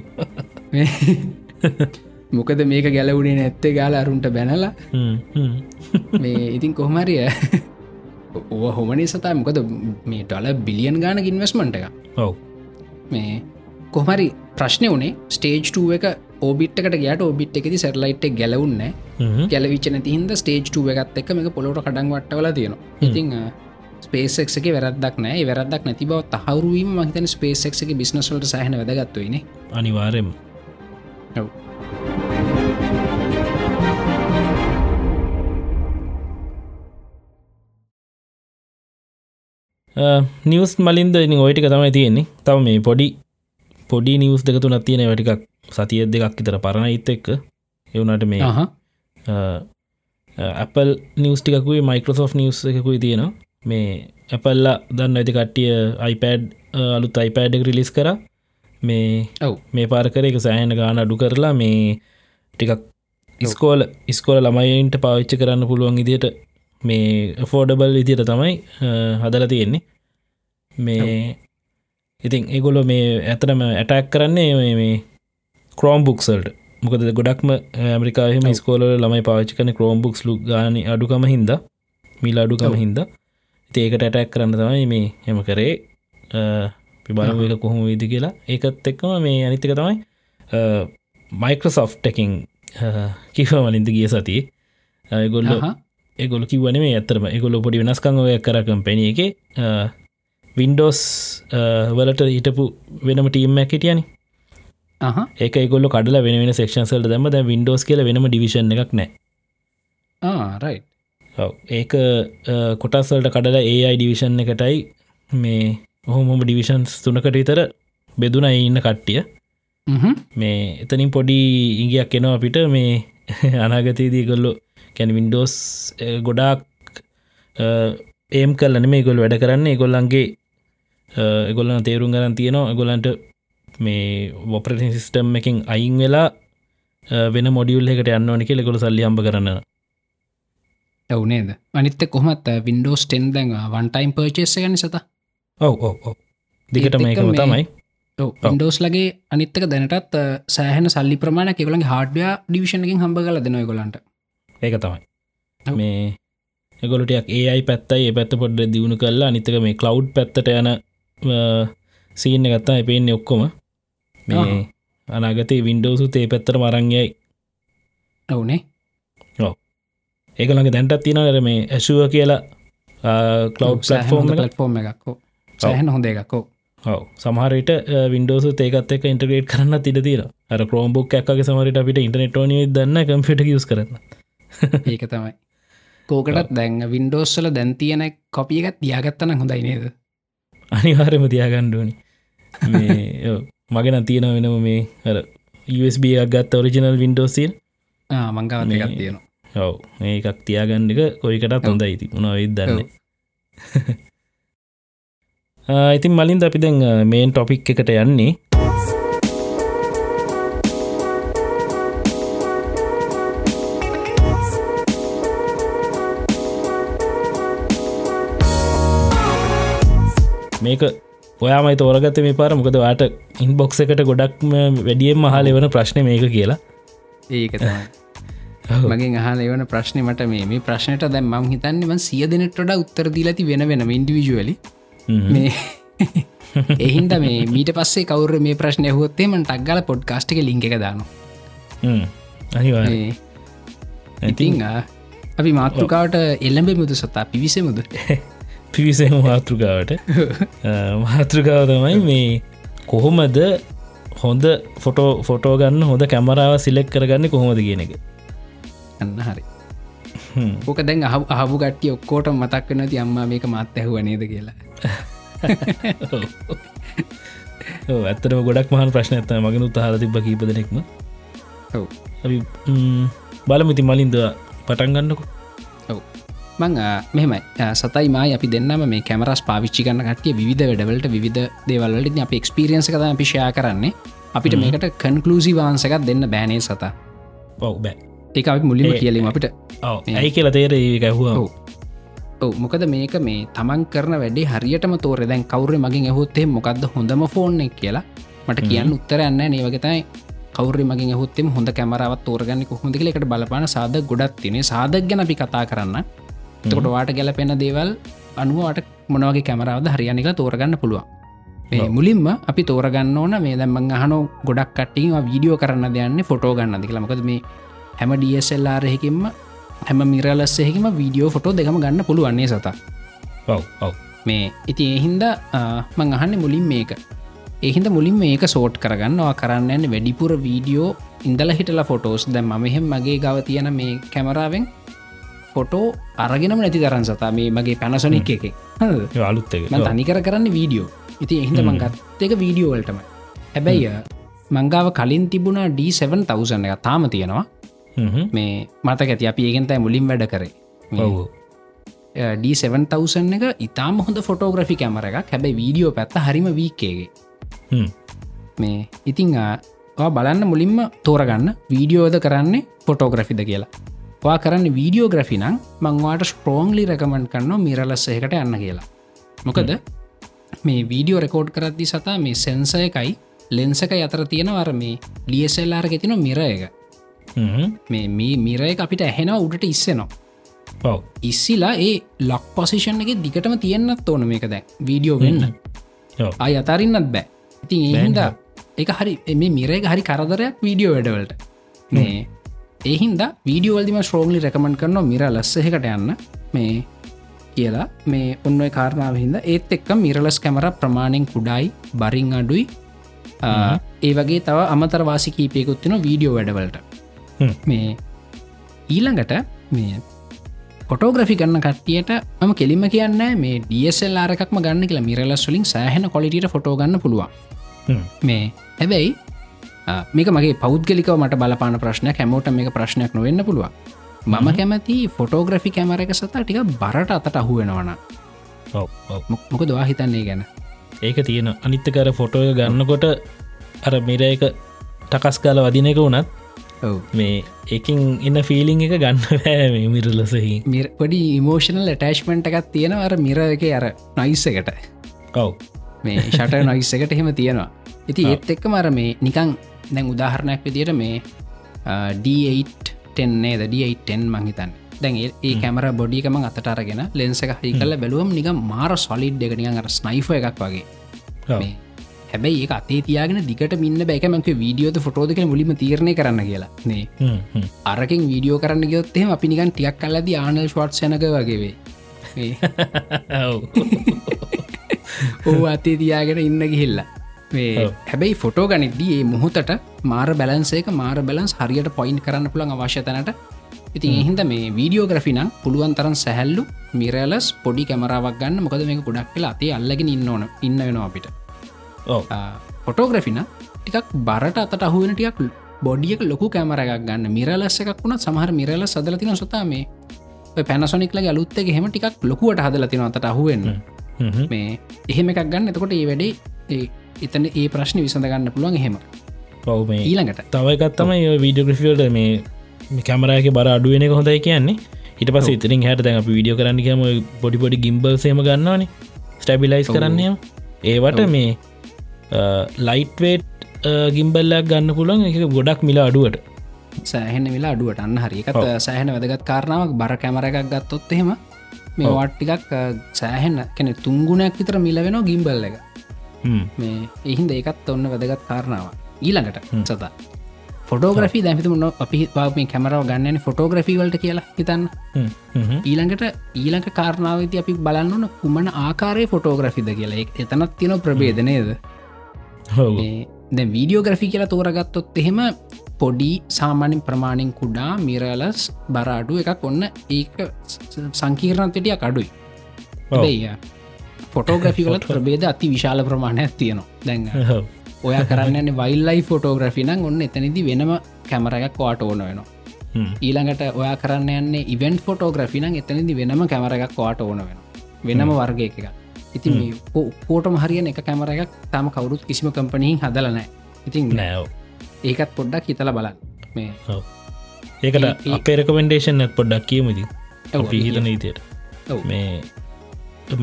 මොකද මේක ගැලවුණේ නැත්තේ ගාල අරුන්ට බැනලා. මේ ඉතින් කොහමරිය ඕ හොමනි සතා මොකද මේ ටොල බිලියන් ගාන ඉන්වස්මට එක ඔව්. මේ කොහමරි ප්‍රශ්නය වනේ ස්ටේජ් එක ඕබිට්කට ගට ඔබිට් එකෙති සැටලයිට් ගැලවුන්න හ්ම්. ගැලවිචන තිහින්ද ස්ටේජ් එකත් එක් මේක පොලොට කඩන් වටවල තියෙනවා. ඉතිං ස්පේසෙක්ක වැරදක් නෑ වැරදක් නැති බව තහවරුවීම මහිතන ස්පේසෙක්ගේ බිස්නස්වලට සහන වැදගත්වයින අනිවාරෙන් ඔව් නිවස් මලින්ද ඉනි ඔයටික තමයි තියෙන්නේ. තව මේ පොඩි පොඩි නිවස් දෙක තුනත් තියෙන වැටිකක් සතිය දෙකක් ඉතර පරණ ඉත් එක්ක එවුනට මේ ආහ. Apple නිවස්ටිකුයි මයිකෝසෝ් නිවස් එකකුයි තියෙනවා. මේ ඇපල්ලා දන්න ඇති කට්ටිය iPad අලුත් iPad එක රිලිස් කර. මේ ඔව්. මේ පාරකර එක සෑහන ගාන අඩු කරලා මේ ටිකක් ඉස්කෝල ඉස්කෝල ළමයින්ට පාවිච්ච කරන්න පුළුවන් ඉදිට මේ ෆෝඩබල් ඉදිට තමයි හදල තියෙන්නේ. මේ ඉතින් ඒගොලො මේ ඇතරම ඇටැක් කරන්නේ මේ- ක්‍රෝම් බුක්සල්ට මොකද ගොඩක්ම ඇමරිකාහම ස්කෝල ළමයි පාච්චි කන ක්‍රෝම් බුක්ස් ලු ගාන අඩුකම හින්ද මිල් අඩුකම හින්ද. ඒකට ඇටැක් කරන්න තමයි මේ හෙම කරේ පිබලම එක කොහොම විදි කියලා. ඒකත් එක්කම මේ අනිතික තමයි මයිකෝසොෆ් ටකින් කිව මලින්ද ගිය සති ගොල්ල ඒගොල කිවන මේ ඇතරම එගොල පොඩි වෙනස්කං ඔය කරකම් පැණ එක. වින්ඩෝස් වලට හිටපු වෙනම ටීම් ඇකිටියනි ආහා. ඒක ගොල්ල කඩල වෙන සක්ෂන්සල් දම ද වින්ඩෝස් කියල වෙනම ඩිවිෂන් එකක් නෑ රයි්. ඒක කොටස්වල්ට කඩලා ඒයි ඩිවිෂන් එකටයි මේ ඔහොමම ඩිවිෂන්ස් තුනකට විතර බෙදුන ඉන්න කට්ටිය. මේ එතනින් පොඩි ඉගයක් එනවා අපිට. මේ අනාගතයේදී ගොල්ලො කැන වින්ඩෝස් ගොඩාක් ඒම් කල්ලන මේ ගොල් වැඩ කරන්නේ. ගොල්ලන්ගේ එගොල්ලන තේරුම් ගරන් තියෙනවා. ගොලන්ට මේ වොපරටින් සිිස්ටම් එකින් අයින් වෙලා වෙන මොඩියුල් එකට යන්න ඕනි කෙ ගොල සල්ලි අම්බ කරන්න ඇවනේද අනිත්ත කොමත් වින්ඩෝස් ටෙන් දැන් වන්ටයිම් පර්චේස ගනි සත ඔව ඔව දිකට මේකම තමයි. ඉන්ඩෝස් ලගේ අනිත්තක දැනටත් සෑහන සල්ලි ප්‍රමාණ කෙවලගේ හාඩිය ඩිවිෂණකින් හම්බ කල දෙනොය ගොලන්ට ඒක තමයි. මේ එගොලටයක් ඒයි පැත්තයි පැත්ත පොඩ්ඩ දියුණු කරලා අනිතක මේ කලව් පැත්තට යන සීන්න ගත්තා එපෙන්නේ ඔක්කොම. මේ අනාගතේ වින්ඩෝසු තේ පැත්තර මරංයයි ඔවුනේ. ඒකළඟ දැන්ටත් තින කර මේ ඇශුව කියලා කලව් ෆෝර්ම් ලටෆෝර්ම් එකක්කෝ සෑහන හොඳ එකක්කෝ ඔව. සමහරට වින්ඩෝස ඒකත් එක ඉන්ටගේට කරන්න තිර තිර අර ක්‍රෝම්බුක් ඇක්ගේ සමරට අපිට ඉන්ටනෙටෝනය දන්න කම්පිට යස් කරන්න ඒක තමයි. කෝකටත් දැන් වින්ඩෝස්සල දැන්තියන කොපියකත් තියාගත්තන හොඳයි නේද? අනිවාරම තියාගණ්ඩුවනි මගෙන තියෙන වෙනම මේ අර USB ගත් ඔරිජිනල් වින්ඩෝසිල් මංගවන්න එකක් තියෙනවා. ඔව. ඒකක් තියාගණ්ඩක කොයිකටත් හොඳයි. ති උන විදන්න ඉතින් මලින්ද අපි දැන් මේන් ටොපික් එකට යන්නේ මේක ඔයාමයි තෝරගත මේ පාර. මොකද වාට ඉන්බොක්ස එකට ගොඩක්ම වැඩියෙන් මහල එවන ප්‍රශ්න මේක කියලා. ඒක මගේ හල එවන ප්‍රශ්නය මට මේ. ප්‍රශ්නයට දැම් මං හිතන්නම සිය දෙනටට උත්තර දීලති වෙන වෙන ඉන්ඩිවිජුවලි මේ එහින්ද මේ මීට පස්සේ කවර මේ ප්‍රශ්නය හොත්තේම ටක්ගල පොඩ්කාස්ටික ලිංක එක දාන අනිවා ඉතිං අපි මාතෘකාවට එල්ලඹේ මුද සතා? පිවිස මුද පිවිසම මාතෘකාවට මාතෘකාව තමයි මේ කොහොමද හොඳ ෆොටෝ ෆොටෝ ගන්න හොඳ කැමරාව සිලෙක් කරගන්න කොහොමද කියන එක. අන්න හරි. ඕක දැන් අහ අහපු ගට්ටිය ඔක්කෝට මතක්කන ති අම්මා මේක මත් ඇහුව නේද කියලා. ඇත්තටම ගොඩක් මහන් ප්‍රශ්න ඇත මගෙන උත්හල තිබ කීප දෙනෙක්ම. අපි බලමිති මලින්ද පටන් ගන්නකු මං මෙමයි සතයි මයි අපි දෙන්නම මේ කැමරස් පාවිච්චි කන්න කටිය විධ වැඩවලට විධ දේවල්ලට අප එක්ස්පිරියන්ස කත පිෂයා කරන්නේ. අපිට මේකට කන්කලූසි වහන්සකත් දෙන්න බෑනේ සතා? පව් බෑ. ඒ අපි මුලිම කියලීම අපිට. ඇයි කියලා තේර ගැහුව ඔව. මොකද මේක මේ තමන් කරන වැඩේ හරියටම තෝර. දැන් කවුර මගින් ඇහොත්තේ මොකක්ද හොඳම ෆෝන් එක කියලා මට කියන්න උත්තරන්න නේවගතයි කවර මගින් හොත්තෙම හොඳ කැමරාවත් තෝරගන්න කොහොඳ එකට බලපාන සාද ගොඩත් තිනේ සාදක් ගැන අපි කතා කරන්න තකොට වාට ගැලපෙන දේවල් අනුවට මොනවගේ කැමරාවද හරියනික තෝරගන්න පුළුවන්. මේ මුලින්ම අපි තෝරගන්න ඕන මේ දැම්මං අහනු ගොඩක් කට්ටිම වීඩියෝ කරන්න දෙයන්නේ ෆොටෝ ගන්න දිකලමකද මේ හැම ඩSLRහෙකින්ම හැම මිරලස්සෙහිම වීඩියෝ ෆොටෝ දෙකම ගන්න පුළුවන්නේ සතා? මේ ඉති එහින්ද මං අහන්න මුලින් මේක. එහින්ද මුලින් මේක සෝට් කරගන්නවා කරන්න වැඩිපුර වීඩියෝ ඉඳල හිටලා ෆොටෝස් දැම් මහෙම මගේ ගව තියෙන මේ කැමරාවෙන් ෆොටෝ අරගෙනම නැති තරන් සතා. මේ මගේ පැනසොනික් එක. අලුත් තනිකර කරන්න වීඩියෝ ඉති එහිද මංගත් එක වීඩියෝවල්ටම හැබැයි මංගාව කලින් තිබුණා D7000 එක තාම තියෙනවා. මේ මතක ඇති අපි ඒගෙන්තයි මුලින් වැඩ කරේ. D7000 එක ඉතාම හොඳ ෆොටෝග්‍රෆි කැමර එකක්. හැබැයි වීඩියෝ පැත්ත හරිම වීකේගේ මේ ඉතිං බලන්න මුලින්ම තෝරගන්න වීඩියෝද කරන්නේ ෆොටෝග්‍රෆිද කියලා වා කරන්න වීඩියෝග්‍රෆි නම් මංවාට ස්ප්‍රෝංලි රැකමන්් කන්න මිරලස්සයකට යන්න කියලා. මොකද මේ වීඩියෝ රෙකෝඩ් කරද්දි සතා මේ සෙන්ස එකයි ලෙන්සක අතර තියෙනවර මේ ලියසෙල්ලාර ගෙතින මිර එක මේ මේ මිරය අපිට ඇහෙනවා උඩට ඉස්සෙනවා. ඉස්සිලා ඒ ලක් පොසිෂන් එක දිගටම තියෙන්න්නත් ඕන මේක දැ වීඩියෝ වෙන්න. අය අතරින්නත් බෑ. ඉතින් ඒහින්ද එක හරි මේ මිරේ හරි කරදරයක් වීඩියෝ වැඩවලට. මේ ඒහින්ද වීඩියෝවල්දිම ශ්‍රෝගලි රැකමන් කරන මිර ලස්සහකට යන්න. මේ කියලා. මේ ඔන්න කාරණාව හිද ඒත් එක්ක මිරලස් කැමර ප්‍රමාණයෙන් කුඩායි බරිං අඩුයි. ඒ වගේ තව අමතර වාසි කීපයකුත්තින වීඩියෝ වැඩවලට. මේ ඊළඟට මේ ොටෝග්‍රෆි ගන්න කට්ටියට ම කෙලිම කියන්න මේ ඩියසල් ආරකක්ම ගන්න කියලා මිරලස් වලින් සෑහෙන කොලිට ෆොටෝ ගන්න පුළුවන්. මේ හැබැයි මේක මගේ පෞද්ගලිකව මට බලපාන ප්‍රශ්නයක් හැමෝට මේක ප්‍රශ්නයක් නොවෙන්න පුළුව මම කැමති ෆොටෝග්‍රෆි කැමර එක සතා ටික බරට අතට අහුවෙනවන මොක දවා හිතන්නේ ගැන? ඒක තියෙන අනිත්තකර ෆොටෝය ගන්නකොට අර මිර එක ටකස් කාල වදින එක වුණත් මේ එකින් එන්න ෆිලිං එක ගන්න පෑ මිරලසහි පොඩි ඉමෝෂනල් ඇටස්මෙන්ට් එකත් තියෙන අර මිර එක අර නොයිස් එකට. ඔව්. මේ ෂට නොයිස් එකට එහෙම තියෙනවා. ඉති ඒත් එක්ක මර මේ නිකං දැන් උදාහරණයක් විදිට මේ D8 ටෙන්නේ ද8ටෙන් මංහිතන්න දැන් ඒ- කැමර බොඩිකම අතට අරගෙන ලෙන්ස එක හහි කල බැලුවම් නික මාර සොලිඩ් එක නිකන් අර ස්නයිෆ එකක් වගේ. හැබැයි ඒ අතේ තියාගෙන දිකට මින්න බැකමක වීඩියෝද ෆොටෝදක මුලිම තීරණය කරන්න කියලා. නේ අරකින් වීඩියෝ කරන්න ගයොත්තේ අපි නිකන් ටියක් කල්ලද ආනල් ශොට් සැනක වගේවේ ඕ අතේ තියාගෙන ඉන්න ගිහිල්ලා. හැබැයි ෆොටෝ ගනිද්දී ඒ මුහොතට මාර බැලන්සේක මාර බැලන්ස් හරියට පොයින්් කරන්න පුළන් අවශ්‍යතනට ඉතින් එහින්ද මේ වීඩියෝ ග්‍රෆිනම් පුළුවන් තරන් සැහැල්ලු මිරලස් පොඩි කැමරාවක් ගන්න. මොකද මේ ගොඩක් කියලා අතේ අල්ලගෙන ඉන්න ඕන ඉන්න වෙනවා අපිට. ඔව. ෆොටෝග්‍රෆින ටිකක් බරට අතට අහුවෙන ටියක් බොඩියක ලොකු කැමර එකක් ගන්න. මිරලස්ස එකක් වුණත් සමහර මිරල සදලතින සොතා මේ පැනසොනික්ලගේ අලුත්තක හෙම ටිකක් ලොකුවට හදලතින අතට අහුවෙන්න මේ එහෙම එකක් ගන්න. එතකොට ඒ වැඩේ එතන ඒ ප්‍රශ්න විසඳගන්න පුළුවන් එහෙම. ඔව මේ ඊළඟට. තවයිකත් තමයි වීඩියෝග්‍රෆියල්ට මේ කැමරයක බර අඩුවෙන හොඳයි කියන්නේ. හිට පස ඉතිරින් හැට දැන් අප වීඩියෝ කරන්න කියම පොඩි පොඩි ගිම්බල්සේම ගන්නවානේ. ස්ටැබිලයිස් කරන්නයම ඒවට මේ ලයිට්වේට් ගිම්බල්ලක් ගන්න පුළන් එක ගොඩක් මිලා අඩුවට. සෑහෙන වෙලා අඩුවට. අන්න හරිකත් සෑහෙන වැදගත් කාරණාවක්. බර කැමර එකක් ගත්තොත් එහෙම මේ වට්ටිකක් සෑහෙන කෙනෙ තුංගුණයක් විතර මිල වෙනවා ගිම්බල් එක. හ්ම්. මේ එහින්ද ඒකත් ඔන්න වැදගත් කාරණාව ඊළඟට සතා ෆොටෝග්‍රෆි දැමිතුම අපි පාපේ කැමරව ගන්නන ෆොටෝග්‍රෆි වලට කියලා හිතන්න. ඊළඟට ඊළඟ කාරණාවති අපි බලන්නන කුමන ආකාරය ෆොටෝග්‍රෆිද කියලා. එතනත් තියෙන ප්‍රබේදනයද. දැ වීඩියෝග්‍රෆි කියලා තෝරගත්තොත් එහෙම පොඩි සාමාන්‍යින් ප්‍රමාණින් කුඩා මිරලස් බරාඩු එකක් ඔන්න ඒක ඔව්. දෙය ෆොටෝග්‍රෆි වලත් ප්‍රබේද අති විශාල ප්‍රමාණයක් තියෙනවා. දැන්. ඔය කරන්න වයිල්ලයි ෆොටෝග්‍රෆි නම් ඔන්න එතනිදි වෙනම කැමරයක් වාට ඕන වෙනවා. ඊළඟට ඔයා කරන්න යන්නේ ඉවෙන්් ෆොටෝග්‍රෆි නම් එතනිදි වෙනම කැමරයක් වාට ඕන වෙන වෙනම වර්ගය එක ඉතින් කෝටම හරියන එක කැමර එකක් තම කවුරුත් කිසිම කම්පනීන් හදලනෑ ඉතින් නෑව ඒකත් පොඩ්ඩක් හිතල බලන්න. මේ. ඒකට අපේ රකමෙන්ඩේෂන් පොඩ්ඩක් හිතන ඉතියට ඔව්. මේ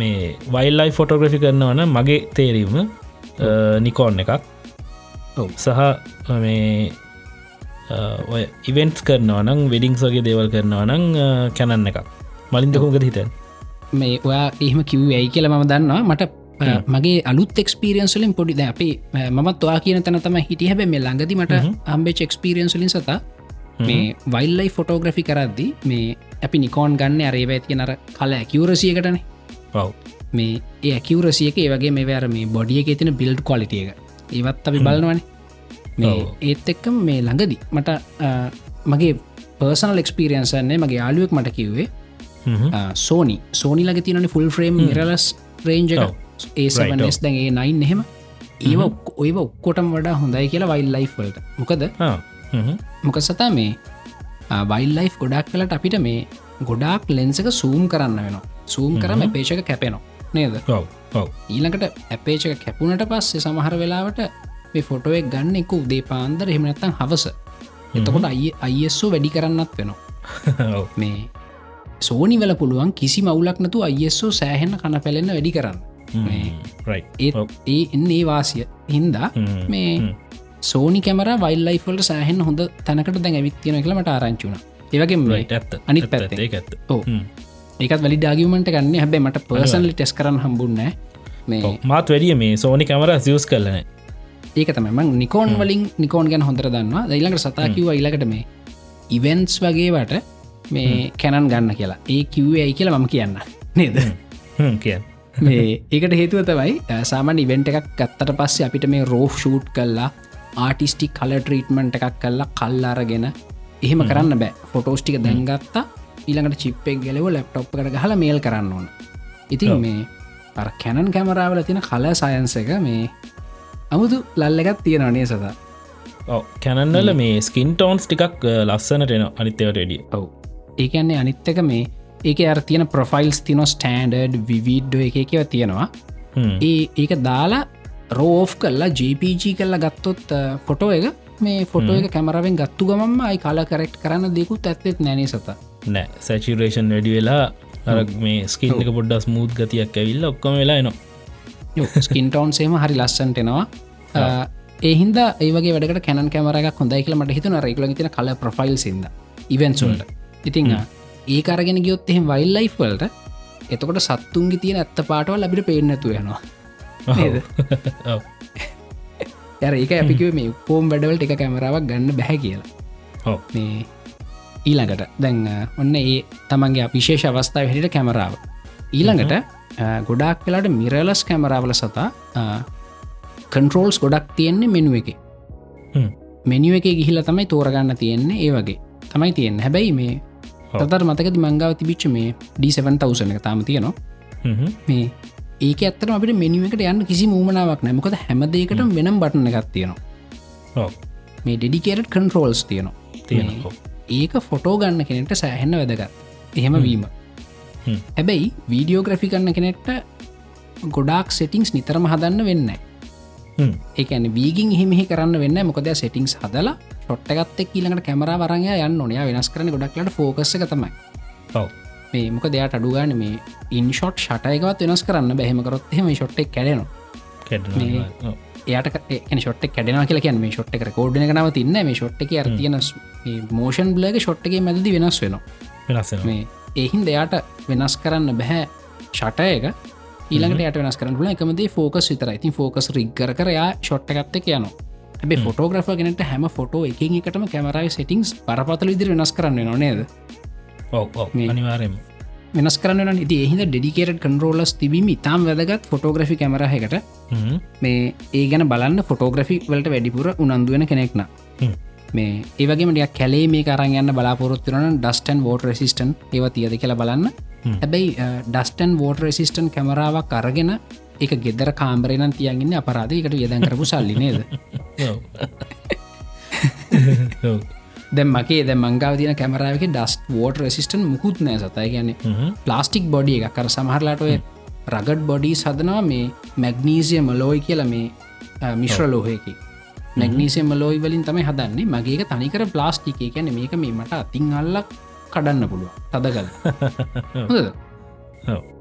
මේ වයිල්ලයි ෆොටෝග්‍රෆි කරනවන මගේ තේරීම නිකෝන් එකක්. සහ මේ ඔය ඉවෙන්ට්ස් කරනවා නම් වෙඩිංස් වගේ දේවල් කරනවා නම් කැනන්න එකක්. මලින්දකුගද හිතන් මේ ඔයා එහෙම කිව් ඇයි කියල මම දන්නවා. මට මගේ අලුත් එක්ස්පිරියන්ස්ලින් පොඩිද අපේ මත් වා කියන තැන තම හිටිය. හැබ මේ ළඟදි මට අම්බෙච් එක්ස්පිරියන්ස්ලින් සතා මේ වයිල්ලයි ෆොටෝග්‍රෆි කරද්දි මේ අපි නිකෝන් ගන්න අරේව ඇතිය නර කල ඇකිවරසියකටන මේ ඒ ඇකිවරසියක ඒවගේ මේ වැර මේ බොඩිය එක තින බිල්ඩ් කොලිටියක ඒවත් අපි බලනවන. මේ. ඒත් එක්කම මේ ළඟදි මට මගේ පර්සනල් එක්ස්පිරියන්සන්නේ මගේ යාලුවෙක් මට කිව්වේ සෝනි සෝනිලග තියනන ෆුල් ෆ්‍රේම් මිරලස් රේන්ජ. ඒස් දැන් ඒ නයින් එහෙම. ඒව ඔය ඔක්කොටම් වඩා හොඳයි කියලා වයිල් ලයිෆ්වලට මොකද? මොක සතා මේ වයිල් ලයි් ගොඩක් කලට අපිට මේ ගොඩාක් ලෙන්සක සූම් කරන්න වෙනවා සූම් කරම පේෂක කැපෙනවා. නේද? ඊළඟට ඇපේචක කැපුණට පස්සේ සමහර වෙලාවට මේ ෆොටුවක් ගන්න එක උදේ පාන්දර එහෙමනත්තන් හවස. එතකොට අයි අයිස්සෝ වැඩි කරන්නත් වෙනවා. මේ සෝනි වල පුළුවන් කිසි මවුලක් නතු අයිස්සෝ සෑහෙන්න කන පැලෙන්න වැඩි කරන්න. ඒත් ඒ එන්නේ වාසිය හින්දා මේ සෝනි කැමර වයිල්ලයිෆල්ට සෑහෙන් හොඳ තැනකට දැන් ඇවිත්තියන කියලමට ආරංචුන ඒවගේ ඇත්ත. අනිත් පැත්තේ. ඇත්ත. ඕ ඒකත් වැලි ඩාගියමට ගන්න හැබැ මට පර්සන්ලි ටෙස් කරන්න හම්බුන්න මාත් වැඩිය මේ සෝනි කැමර සියස් කරලන ඒක තමම නිකෝන් වලින් නිකෝන් ගැන හොඳර දන්නවා. දයිලඟට සතාකිව ඉලකට මේ ඉවෙන්ස් වගේවට මේ කැනන් ගන්න කියලා. ඒ කිව්වේ ඇයි කියලා මම කියන්න. නේද? කියන් මේ ඒකට හේතුව තමයි අ, සාමාන්‍ය ඉවෙන්ට එකක් ගත්තට පස්සේ අපිට මේ රෝෆ් ෂූට් කල්ලා ආටිස්ටික් කල ට්‍රීටමන්ට් එකක් කල්ලා කල්ලාරගෙන එහෙම කරන්න බෑ. ෆොටෝස්ටික දැන්ගත්තා ඊළඟට චිප්පෙක් ගෙලව ලැප්ටොප් එකට ගහල මේල් කරන්න ඕන. ඉතින් මේ අර කැනන් කැමරාවල තියෙන කල සයන්ස එක මේ අමුතු ලල්ල එකත් තියෙනවනේ සතා? කැනන්නල මේ ස්කින් ටෝන්ස් ටිකක් ලස්සනට එන අනිත්‍යවට ඩිය ඔව්. ඒකන්නේ අනිත්තක මේ ඒක අර තියෙන ප්‍රොෆයිල්ස් තින ස්ටන්ඩඩ් විවිඩ්ඩෝ එක එකව තියෙනවා. ඒ ඒක දාලා රෝෆ් කල්ලා ජපG කල්ලා ගත්තොත් ෆොටෝ එක මේ ෆොටෝ එක කැමරවෙන් ගත්තු ගමම අයි කාලා කරෙක්් කරන්න දෙකුත් ඇත්තෙත් නැනේ සත නෑ. සැචිරේෂන් වැඩි වෙලා අර මේ ස්කින් එක පොඩ්ඩස් මූද් ගතියක් ඇවිල්ල ඔක්කම වෙලා නවා ස්කින්ටවන්් සේම හරි ලස්සන්ටෙනවා ඒහින්ද ඒවගේ වැඩට කැන කැමරක් හොඳයි කියල මට හිතුන රෙකුල තින කල ප්‍රෆයිල් සිද ඉවෙන්සල්ට ඉතිං ඒ අරගෙන ගියොත් එහෙම වයිල් ලයි් වලට එතකොට සත්තුන්ගේ තියෙන ඇත්ත පාටවල් ලබිට පේනැතු යනවා. යර ඒක අපිකිව මේ පෝම් වැඩවලට එක කැමරාවක් ගන්න බැහැ කියලා. මේ ඊළඟට දැන් ඔන්න ඒ තමන්ගේ විශේෂ අවස්ථාව හිට කැමරාව. ඊළඟට ගොඩක් වෙලාට මිරලස් කැමරාවල සතා කන්ට්‍රෝල්ස් ගොඩක් තියෙන්නේ මෙනුව එක. මෙනිුව එක ගිහිල තමයි තෝරගන්න තියෙන්නේ ඒ වගේ. තමයි තියෙන් හැබැයි මේ තතර මතකති මංගාව තිබිච්ච මේ ඩ7000 එක තාම තියනවා. මේ ඒක ඇත්තන අපට මෙනිුවකට යන්න කිසි මූමනාවක් නැමකොද හැමදේකට වෙනම් බටන එකක් තියෙනවා. මේ ඩෙඩිකේට කන්ට්‍රෝල්ස් තියනවා ඒක ෆොටෝ ගන්න කෙනෙට සෑහෙන්න වැදගත්. එහෙම වීම. හැබැයි වීඩියෝග්‍රෆි කන්න කෙනෙක්ට ගොඩක් සෙටිංස් නිතරම හදන්න වෙන්න ඒකන වීගින් හිමිහි කරන්න වෙන්න මොකද සෙටිංස් හදලා ොට්ටගත්ත කියලට කැමර වරංය යන්න ඕනයා වෙනස් කරන ගොඩක්ලට ෆෝකස තමයි. මේ මොක දෙයාට අඩුගාන මේ ඉන්ෂොට් ෂටයකවත් වෙනස් කරන්න බැහමකරොත් එම ෂොට්ටෙක් කැඩනවා එයට ෂොට් කැඩෙන කියල කියන්න මේ ෂොට් එක කෝඩ්න කනාව තින්න මේ ෂොට් එක තියෙන මෝෂන් බ්ලග ෂොට්ගේ මැදදි වෙනස් වෙනවා. වෙනස් මේ ඒහින් දෙයාට වෙනස් කරන්න බැහැ ෂටයක ඊළඟට යට වෙනස් කරන්න එකමදේ ෆෝකස් විතර ඉතින් ෆෝකස් රිග්ගර කරයා ෂොට් එකත්ත යනවා. ඇබේ ෆොටෝග්‍රෆ ගෙනට හැම ෆොටෝ එකින් එකටම කැමරයි සෙටිංස් පරපතල විදිර වෙනස් කරන්න නොනේද අනිවාරයම වෙනස් කරන්න ඉති එහිද ඩෙඩිකේට කන්රෝලස් තිබීම ඉතාම් වැදගත් ෆොටෝග්‍රෆි කැමරහකට මේ ඒ ගැන බලන්න ෆොටෝග්‍රෆි වලට වැඩිපුර උනන්දුවෙන කෙනෙක්න මේ ඒවගේමටිය කැලේ මේ කරන්න යන්න බලාපොරොත්තුරන ඩස්ටන් වෝට රෙසිස්ටන් ඒව තියද කියලා බලන්න. හැබැයි ඩස්ටන් වෝට රෙසිස්ටන් කැමරාවක් අරගෙන එක ගෙදර කාම්බරයනන් තියන්ගන්න අපරාධයකට යදන් කරපු සල්ලි නේද දැ මගේ ද මංගාව තින කැමරාවක ඩස්ට වෝට රෙසිස්ටන් මුකුත් නෑ සතයි ගැන ප්ලාස්ටික් බොඩිය එකක්. කර සමහරලාට ඔය රගඩ් බොඩි සදනවා මේ මැග්නීසිය මලෝයි කියල මේ මිශ්‍ර ලෝහයකි. නැග්නීසියම ලෝයි වලින් තමයි හදන්නේ. මගේක තනිකර ප්ලාස්ටික කියැන මේක මේ මට අතින් අල්ලක් කඩන්න පුළුව තදකල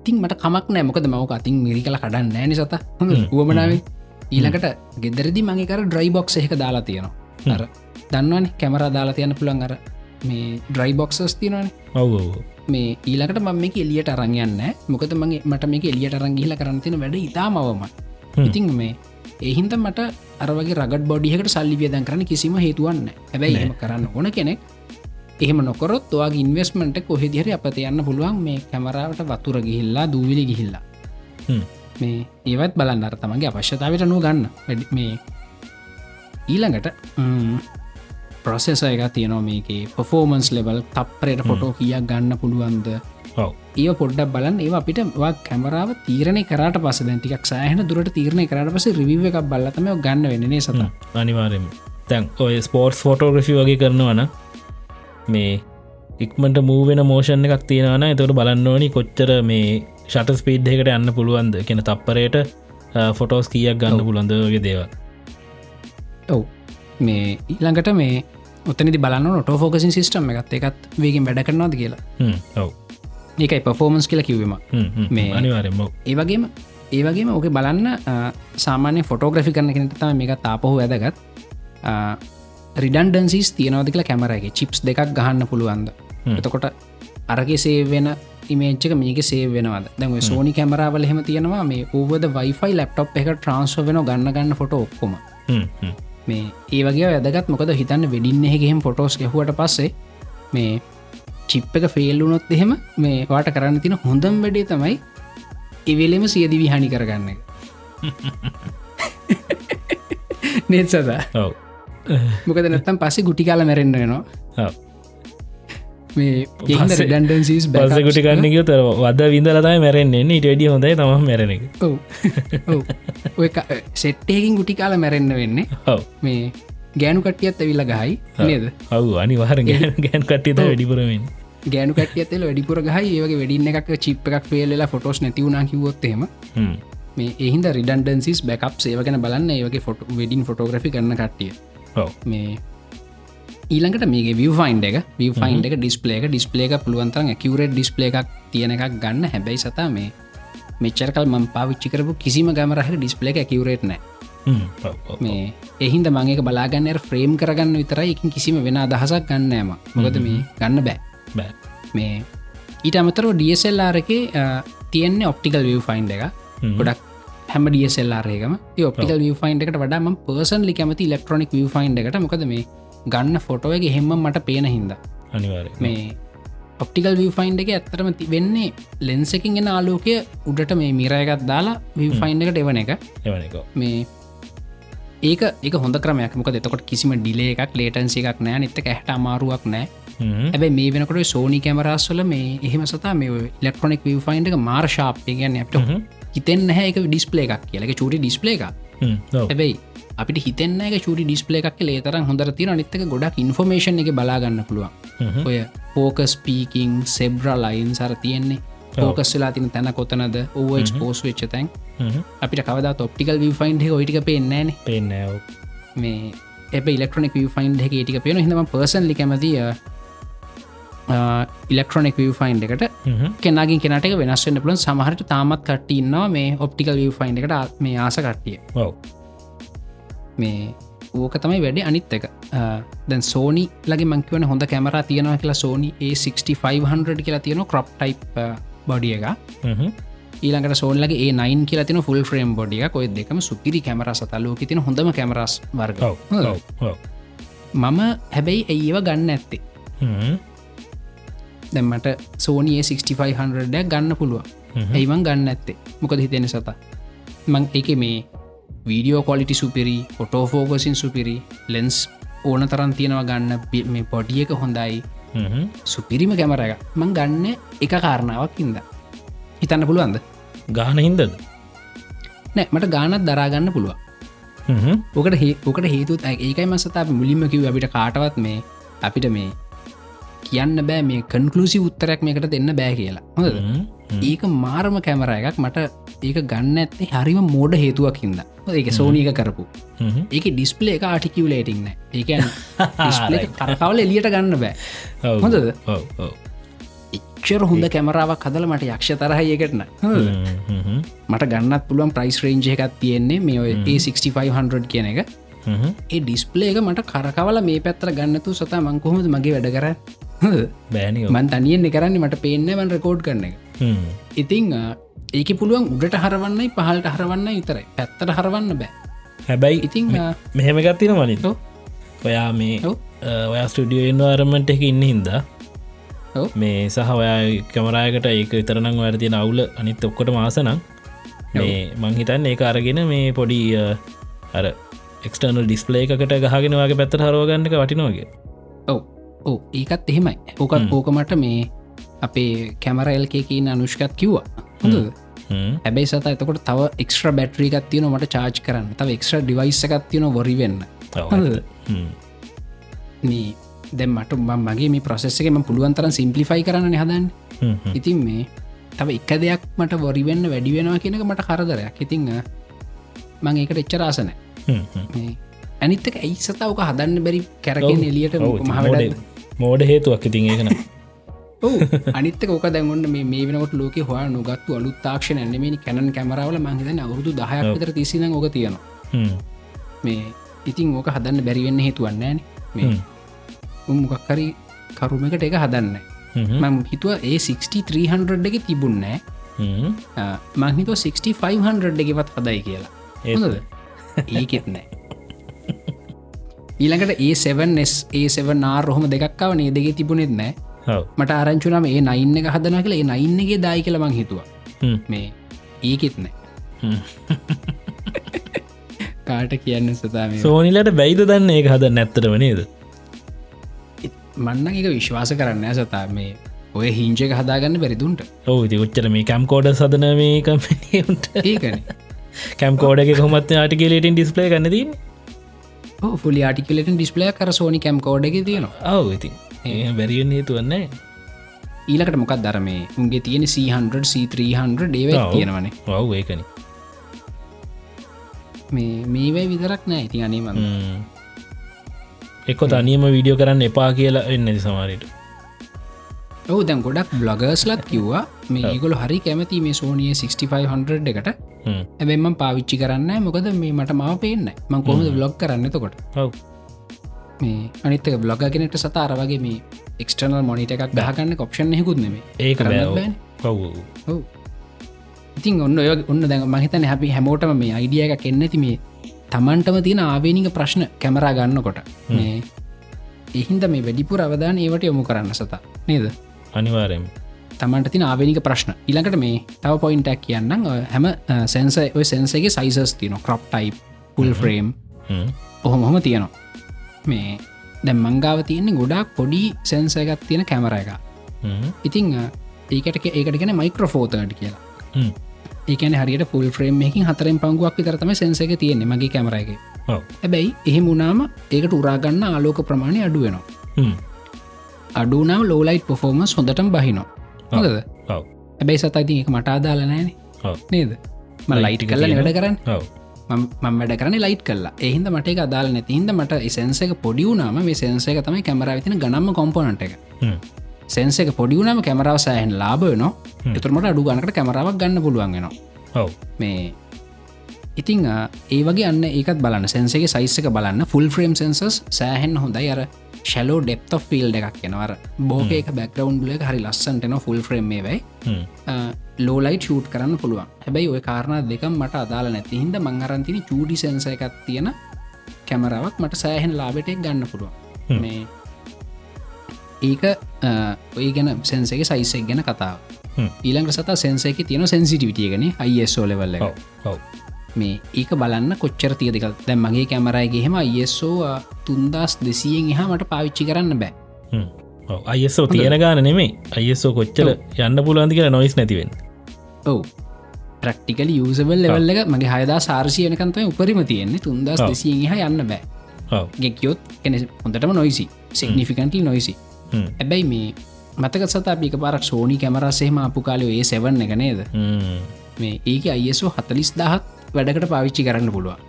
තින් මට කමක් නෑ මොකද මවක අතින් මිරි කල කඩන්න නෑන සත. හොඳ වුවමනාවේ ඊළඟට ගෙදරදි මගේකර ඩ්‍රයි බොක්ස් එක දාලා තියෙනවා අර දන්නවන කැමර දාලා තියන්න පුළන් අර මේ ඩ්‍රයි බොක්සස් තිනවන ඔව මේ ඊලකට මම මේ එලියට අරංයන්න මොකද මගේ මට මේ එලියට අරංගිල කරන්තින වැඩ ඉතාමවම. ඉතින් මේ ඒහින්ද මට අරවගේ රගඩ බොඩියකට සල්ලි වියදන් කරන කිසිම හේතුවන්න හැබැයි එම කරන්න ඕන කෙනෙක් එහෙම නොකොරොත් ඔයාගේ ඉන්වස්මට කොහෙදිහරි අපත යන්න පුළුවන් මේ කැමරාවට වතුර ගිහිල්ලා දූවිලි ගිහිල්ලා. මේ ඒවත් බලන්න අර තමගේ අවශ්‍යතාවට නෝ ගන්න. මේ ඊළඟට ප්‍රොසෙස එක තියනවා මේකේ. පොෆෝමන්ස් ලෙවල් තප්පරයට ෆොටෝ කියක් ගන්න පුළුවන්ද? ඒ පොඩ්ඩක් බලන් ඒ අපිට කැමරාව තීරණය කරට පස දැටික් සෑහන දුරට තීරණය කරට පස රිවිව එකක් බල්ලතම ගන්න වෙනනේ සත අනිවාරෙන් තැන් ඔය ස්පෝර්ට්ස් ෆෝටෝග්‍රෆි වගේ කරනවන මේ ඉක්මට මූවෙන මෝෂණ එකක් තියෙනවන එතවට බලන්න ඕනි කොච්චර මේ ෂට ස්පීඩ්හකට යන්න පුළුවන්ද? කියෙන තප්පරයට ෆොටෝස් කියක් ගන්න පුළන්දගේ දේව ඔව්. මේ ඊළඟට මේ ඔතනි බලන්න නොට ෆෝකසින් සිිටම් එකත් එකත් වේගෙන් වැඩ කරනවාද කියලා. ඔව. ඒකයි පෆෝමන්ස් කියලා කිවීම මේ අනිවාරෙන්ම ඒවගේම ඒවගේම ඕක බලන්න සාමාන්‍ය ෆොටෝග්‍රෆි කරන කෙනට තම මේක තාපහු ඇදගත් රිඩන්ඩන්සිස් තියනවද කියලා කැමරගේ චිප්ස් දෙකක් ගහන්න පුළුවන්ද? එතකොට අරගේ සේ වෙන ඉමේච්ක මේක සේ වෙනවද? දැම සෝනි කැමරාවල හෙම තියෙනවා මේ ඕවද වයිෆයි ලප්ටොප් එක ට්‍රන්ස්ෝ වෙන ගන්න ගන්න ෆොට ඔක්කොම මේ ඒ වගේ වැදගත්. මොකද හිතන්න වෙඩින්න එකහෙම ෆොටෝස් ගැහුවට පස්සේ මේ චිප් එක ෆෙල්ලුනොත් එහෙම මේ වාට කරන්න තින හොඳම් වැඩේ තමයි එවෙලෙම සියදි විහානි කරගන්න නෙත් සදා? මොකද නැත්තම් පස්සේ ගුටි කාල මැරෙන්න්නනවා මේ ඩන්ඩන්සිස් බස ගුටි කන්න කිය තර වද විඳලතයි මැරෙන්න්නේ ඉට වැඩිය හොඳයි තම මැරෙන එක. ඔය සෙට්ටයකින් ගුටි කාල මැරෙන්න්න වෙන්නේ. මේ ගෑනු කටියත් ඇවිල්ල ගහයි. නේද? ඔවු. අනිවාර ගෑන් කට්ටිත වැඩිපුරමින් ගෑනු කටයතෙල වැඩිපුර ගහයි. ඒවගේ වැඩින්න එකක් චිප් එකක් පේල්ලා ෆොටෝස් නැතිවුණනා කිවොත්තේම මේ එහින්ද රිඩන්ඩන්සිස් බැකප් සේවගෙන බලන්න. ඒවගේ ෆොට වෙඩින් ෆොටෝග්‍රි කරන්න කට්ටිය. මේ ඊළඟට මේ විය ෆයින්් එක විය ෆයින්් එක ඩිස්පලේක ඩිස්පලේක පුළුවන්තරන් ඇකවරට ඩිස්පලේ එකක් තියෙන එකක් ගන්න. හැබැයි සතා මේ මෙච්චරකල් මම් පාවිච්චි කරපු කිසිම ගමරහ ඩිස්පලේ ඇකවරේට නෑ. මේ එහින්ද මංක බලාගන්න ෆ්‍රේම් කරගන්න විතරයි. එකින් කිසිම වෙන අදහසක් ගන්නෑම මොකද මේ ගන්න බෑ. මේ ඊට අමතරෝ ඩියසෙල්ලාර එක තියෙන්නේ ඔප්ටිකල් විය ෆයින්් එක ගොඩක් හැම ඩියසෙල්ලාරේකම ඔප්ටිකල් විය ෆයින්් එකට වඩාම පර්සන්ලි කැමති ලෙක්ට්‍රොනික් විය ෆයින්් එකට. මොකද මේ ගන්න ෆොටෝවගේ හෙම මට පේන හින්ද. අනිවාර මේ ඔප්ටිකල් වී ෆයින්් එක ඇත්තරම වෙන්නේ ලෙන්සකින් එෙන ආලෝකය උඩට මේ මිරයගත් දාලා වී ෆයින්් එකට එවන එක. එවනක මේ ඒක එක හොඳ ක්‍රමයක්. මොක එතකොට කිසිම ඩිලේ එකක් ලේටන්සි එකක් නෑ නිත්තක ඇහට අමාරුවක් නෑ ඇබයි මේ වෙනකොට සෝනි කැමරස්සල මේ එහෙම සතා මේ ඉලෙක්ට්‍රොනික් වී ෆයින්් එක මාර් ශාප් ගැන්න අපට හිතෙන් නැහැ එක ඩිස්පලේ එකක් කියලක චුටි ඩිස්පලේ එක හැබැයි අපිට හිතන්න චුටි ඩිස්පලේ එකක් ලේතරම් හොඳර තින නිත්තක ගොඩක් ඉන්ෆෝමේෂන් එක බලාගන්න පුළුවන්. ඔය පෝකස් පීකින් සෙබ්‍ර ලයින් සර තියෙන්නේ. පෝකස් වෙලා තින තැන කොතනද? ඕ පෝස් වෙච්ච තැන්. අපිට කවද ඔප්ටිකල් වෆයින්් ඔයිටික පේෙන්නෑන පේන මේ එබ ඉලෙක්ට්‍රොනික් වෆයින්් එක ටික පේන හිම පර්සන්ලි කැමතිය ඉලෙක්ට්‍රොනික් වෆයින්් එකට කෙනගින් කෙනට වෙනස්වන්න පුලන් සමහට තාමත් කට්ටඉන්නවා මේ ඔප්ටිකල් වෆයින්් එකට මේ ආස කට්ටිය මේ ඕක තමයි වැඩි අනිත් එක. දැන් සෝනි ලගේ මංකවන හොඳ කැමර තියෙනවා කියලා සෝනි ඒ6500 කියලා තියෙන කොප් ටයි් බොඩිය එක ඊළඟට සෝන්ලගේ ඒ නයින් කියලා තින ෆුල් ්‍රේම් බොඩිය කොයි දෙකම සුපිරි කැමර සතලෝක තින හොඳම කැමරස් වර්ග. මම හැබැයි ඒව ගන්න ඇත්තේ දැම්මට සෝනියේ 6500 ගන්න පුළුව ඒවන් ගන්න ඇත්තේ මොකද හිතෙන සත? මං එක මේ වීඩියෝ කොලිටි සුපිරි ෆොටෝෆෝගසින් සුපිරි ලෙන්ස් ඕන තරන් තියෙනවා ගන්න මේ පොඩියක හොඳයි. සුපිරිම කැමර එක මං ගන්න එක කාරණාවක් ඉද හිතන්න පුළුවන්ද? ගාන හින්දද නෑ මට ගානත් දරාගන්න පුළුව ඕකට හේ ඕකට හේතුත් ඒකයි මසතා මුලින්ම කිව අපිට කාටවත් මේ අපිට මේ කියන්න බෑ මේ කන්කලුසි උත්තරයක් මේකට දෙන්න බෑ කියලා. හොඳ ඒක මාරම කැමර එකක් මට ඒක ගන්න ඇත්තේ හරිම මෝඩ හේතුවක් හිද ඒක සෝනියක කරපු. ඒක ඩිස්පලේ එක ආටිකිවලේටින්න ඒක කරකවල එලියට ගන්න බෑ. හොඳද? එක්ෂර හොඳ කැමරාවක් කදල මට යක්ෂ තරහයකටන මට ගන්නත් පුළුවන් ප්‍රයිස් රේන්ජ එකක් තියෙන්නේ මේ ඔය ඒ6500 කියන එක. ඒ ඩිස්පලේ එක මට කරකවල මේ පැත්තර ගන්නතු සතා මංකොහොමද මගේ වැඩ කර බෑනි මන් තනියෙන්නේ කරන්නේ මට පේන්නවන් රකෝඩ් කරන එක. ඉතිං ඒක පුළුවන් උඩට හරවන්නයි පහල්ට හරවන්න ඉතරයි පැත්තට හරවන්න බෑ. හැබැයි ඉතිං මෙහෙම ගත්තින මනිතෝ ඔයා මේ ඔයා ස්ටඩියෝ එන්න අරමට එක ඉන්න හින්දා මේ සහ ඔයා කැමරායකට ඒක විතරනම් වැරදින අවුල අනිත් ඔක්කොට මාසනම් මේ මංහිතන් ඒ අරගෙන මේ පොඩි අර එක්ටර්නල් ඩිස්පලේ එකට ගහගෙන වගේ පැත්තර හරෝගන්නක වටිනෝගේ ඔව ඕ ඒකත් එහෙමයි. ඕකත් ඕකමට මේ අපේ කැමරල්කයකින් අනුෂ්කත් කිව්වා. හොඳ හැබැයි සත එතකොට තව එක්ස්ට්‍ර බැට්‍රීකත් තියන මට චාච් කරන්න. තව එක්ස්ට්‍ර ඩිවයිස්සකත් තියන වොරිවෙන්න මේ දැ මට මගේ මේ ප්‍රසෙස්සකම පුළුවන්තරන් සිම්පලිෆයි කරන්න හදන්න. ඉතින් මේ තව එක දෙයක් මට වොරිවෙන්න වැඩි වෙනවා කියනක මට කරදරයක්. ඉතිං මං ඒකට එච්චරාසන ඇනිත්තක ඇයි සතාවක හදන්න බැරි කැරගෙන එලියට මහවැඩ මෝඩ හේතුවක් ඉතින් ඒකන අනිත්තක ඕක දැන්ගොන්න මේ වෙනකට ලෝක හො නොගත්තු අලු තාක්ෂණ ඇන්නමනි කැනන් කැමරාවල මහිතන අවුරදු දහයක් විතර තිසින ඕක තියෙනවා. මේ ඉතින් ඕක හදන්න බැරිවෙන්න හේතුවන්නෑන මේ උම්මොකක්කරි කරුමකට එක හදන්න මම හිතුව ඒ 6300 එක තිබුන්නෑ මංහිතුව 6500 එකවත් හදයි කියලා. ඒකෙත් නෑ ඊළඟට ඒ7ස් ඒ7 නාරොහම දෙකක්කාව නේ දෙගේ තිබුණෙත් නෑ. මට ආරංචුනම ඒ නයින්න එක හදන කළ ඒ නයින්නගේ දායි කළ මං හිතුව. මේ ඒකෙත් නෑ. කාට කියන්න සතාම. සෝනිලට බැයිද දන්න ඒ හද නැත්තට වනේද මන්න එක විශ්වාස කරන්න සතා. මේ ඔය හිංජක හදාගන්න බැරිදුන්ට ඔව ති උච්චර මේ කැම් කෝඩ සදන මේ කම්පනට ඒකන. කැම් කෝඩක කොමත් ආටිකලේටින් ඩිස්පලේ කන්නදී ෆුලි ආටිකලට ඩිස්පලේ කර සෝනි කැම් කෝඩ එක තියෙනවා. ඔව ඉතින් ඒ බැරිියෙන් හේතුවන්නේ ඊලකට මොකක් දරමේ උන්ගේ තියෙන C100 C300 ඩේව ඔව්. තියෙනවනේ. ඔව් ඒකන. මේ මේවයි විතරක් නෑ ඉතින් අනීමන් එක්කො තනියම වීඩියෝ කරන්න එපා කියලා එන්නදි සමාරයට ඔහු දැන් ගොඩක් බ්ලොගර්ස්ලත් කිව්වා. මේගොල හරි කැමති මේ සෝනිය 6500 එකට. ඇබෙන්ම පාවිච්චි කරන්න මොකද මේ මට මාව පේන්න මං කොහොමද බ්ලොග් කරන්න තකොට ඔව්. මේ අනිත්තක බ්ලොග කෙනෙට සතාර වගේ මේ එක්ස්ටනල් මොනිට එකක් ගහගන්න කොප්ෂන් හෙකුත් නෙමේ බෑ බෑනේ. ඔව්. ඔව්. ඉතින් ඔන්න ඔය ඔන්න දැන් මහිතන හැපි හැමෝටම මේ අයිඩිය එක කෙන්න්නති මේ තමන්ටම තියෙන ආවේනික ප්‍රශ්න කැමරා ගන්නකොට. මේ එහින්ද මේ වැඩිපුර අවධාන ඒවට යොමු කරන්න සතා. නේද අනිවාරයෙන් තමන්ට තින ආවනික ප්‍රශ්න. ඉළඟට මේ තව පොයින්ටක් කියන්නම්. ඔය හැම සැන්ස ඔය සැන්සගේ සයිසස් තියන ක්‍රප් ටයි් පුල් ෆ්‍රේම් ඔහොම හොම තියෙනවා. මේ දැම් මංගාව තියෙන්නේ ගොඩක් පොඩි සැන්සයගත් තියෙන කැමර එක ඉතිං ඒකට ඒකට ගෙන මයික්‍රෆෝතට කියලා. ඒකන හරියට ෆුල් ෆ්‍රේම් එකින් හතරෙන් පංගුවක් විතරතම සැන්සක තියෙන්නේ මගේ කැමරගේ හැබැයි එහෙම මුණාම ඒකට උරාගන්න ආලෝක ප්‍රමාණය අඩුවෙනවා අඩුනම් ලෝලයිට් පොෆෝමස් හොඳටම බහිනෝ හොඳද? ඔව්. හැබැයි සතයි ඉතින් එක මට අදාල නෑන. ඔව්. නේද? ම ලයිට් කල්ල වැඩ කරන්න. මම වැඩ කරන ලයිට් කල්ලා එහින්ද මට අදාල නැති හිද මට සන්සක පොඩියුනාම මේ සන්සක තමයි කැමරවිතින ගනම්ම කොම්පොනට එක. සන්සක පොඩියුනම කැමරාව සෑහන් ලාබය න එතුරමට අඩු ගනකට කැමරාවක් ගන්න පුළුවන්ගෙන ඔව්. මේ ඉතිං ඒ වගේ අන්න ඒකත් බලන්න. සැන්සගේ සයිස්සක බලන්න. ෆුල් ෆ්‍රේම් සන්සස් සෑහෙන් හොඳයි. අර ශලෝ ඩෙප් ෆිල් එකක් කෙනවර බෝක එක බැක්රවන්් බල හරි ලස්සන්ටන ෆුල් ෆ්‍රේම් මේ වෙයි ලෝලයි චූට් කරන්න පුළුවන්. හැබැයි ඔය කාරණ දෙකම් මට අදාල නැති හිද මංහරන්තින චූඩි සන්ස එකක් තියෙන කැමරාවක් මට සෑහෙන් ලාබෙටෙක් ගන්න පුළුවන්. මේ ඒක ඔය ගැන සැන්සගේ සයිසෙක් ගැන කතාව ඊළඟ සත සැන්සේක තියෙන සැන්සිටිවිටිය ගැන මේ ඒක බලන්න කොච්චර තියදක දැම් මගේ කැමරයිගේ හෙම අයිස්ෝ තුන්දස් දෙසියෙන් එහා මට පාවිච්චි කරන්න බෑ. අයසෝ තියෙන ගාන නෙමේ අයසෝ කොච්චර යන්න පුළුවන්දි කියලා නොයිස් නැතිවෙන් ඔව්. ප්‍රක්ටිකල යසබල් ලෙවල්ල එක මගේ හයදා සාර්ශයනකන්තම උපරිම තියෙන්නේ. තුන්දස්. දෙසියෙන් එහ යන්න බෑ. ගෙක්යොත් එන හොඳටම නොයිසි සිගනිිෆිකන්ටලි නොයිසි. ඇබැයි මේ මතක සත අපික පාරක් සෝනි කැමරසේම අපපු කාලයෝ ඒ සෙවන්න එක නේද. මේ ඒක අයිසෝ හතලිස් දහත් වැඩකට පාවිච්චි කරන්න පුළුවන්.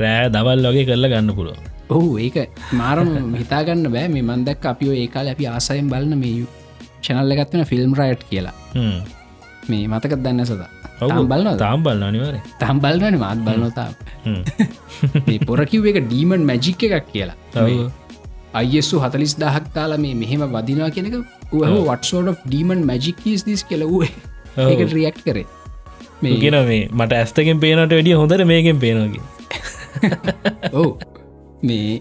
රෑ දවල් වගේ කරලා ගන්න පුළුව ඔහු ඒක මාරම හිතාගන්න බෑ. මේ මන්දක් අපිෝ ඒකාල අපි ආසයෙන් බලන මේ චනල්ල ගත්වන ෆිල්ම් රයිට් කියලා. මේ මතකත් දන්න සද බලන තාම් බලන්න අනිවර තම් බලවන මාත් බලනොතා පොරකිව් එක ඩීමන් මැජික් එකක් කියලා. අයිස්සු හතලිස් දහක් තාල මේ මෙහෙම වදිනවා කෙනක උහ වටසෝඩ ඩීමන් මැජික් ස් කෙලවූ ඒක රියක්් කරේ ගෙන මේ මට ඇස්තකින් පේනට වැඩිය හොඳට මේකෙන් පේනගේ ඔවු. මේ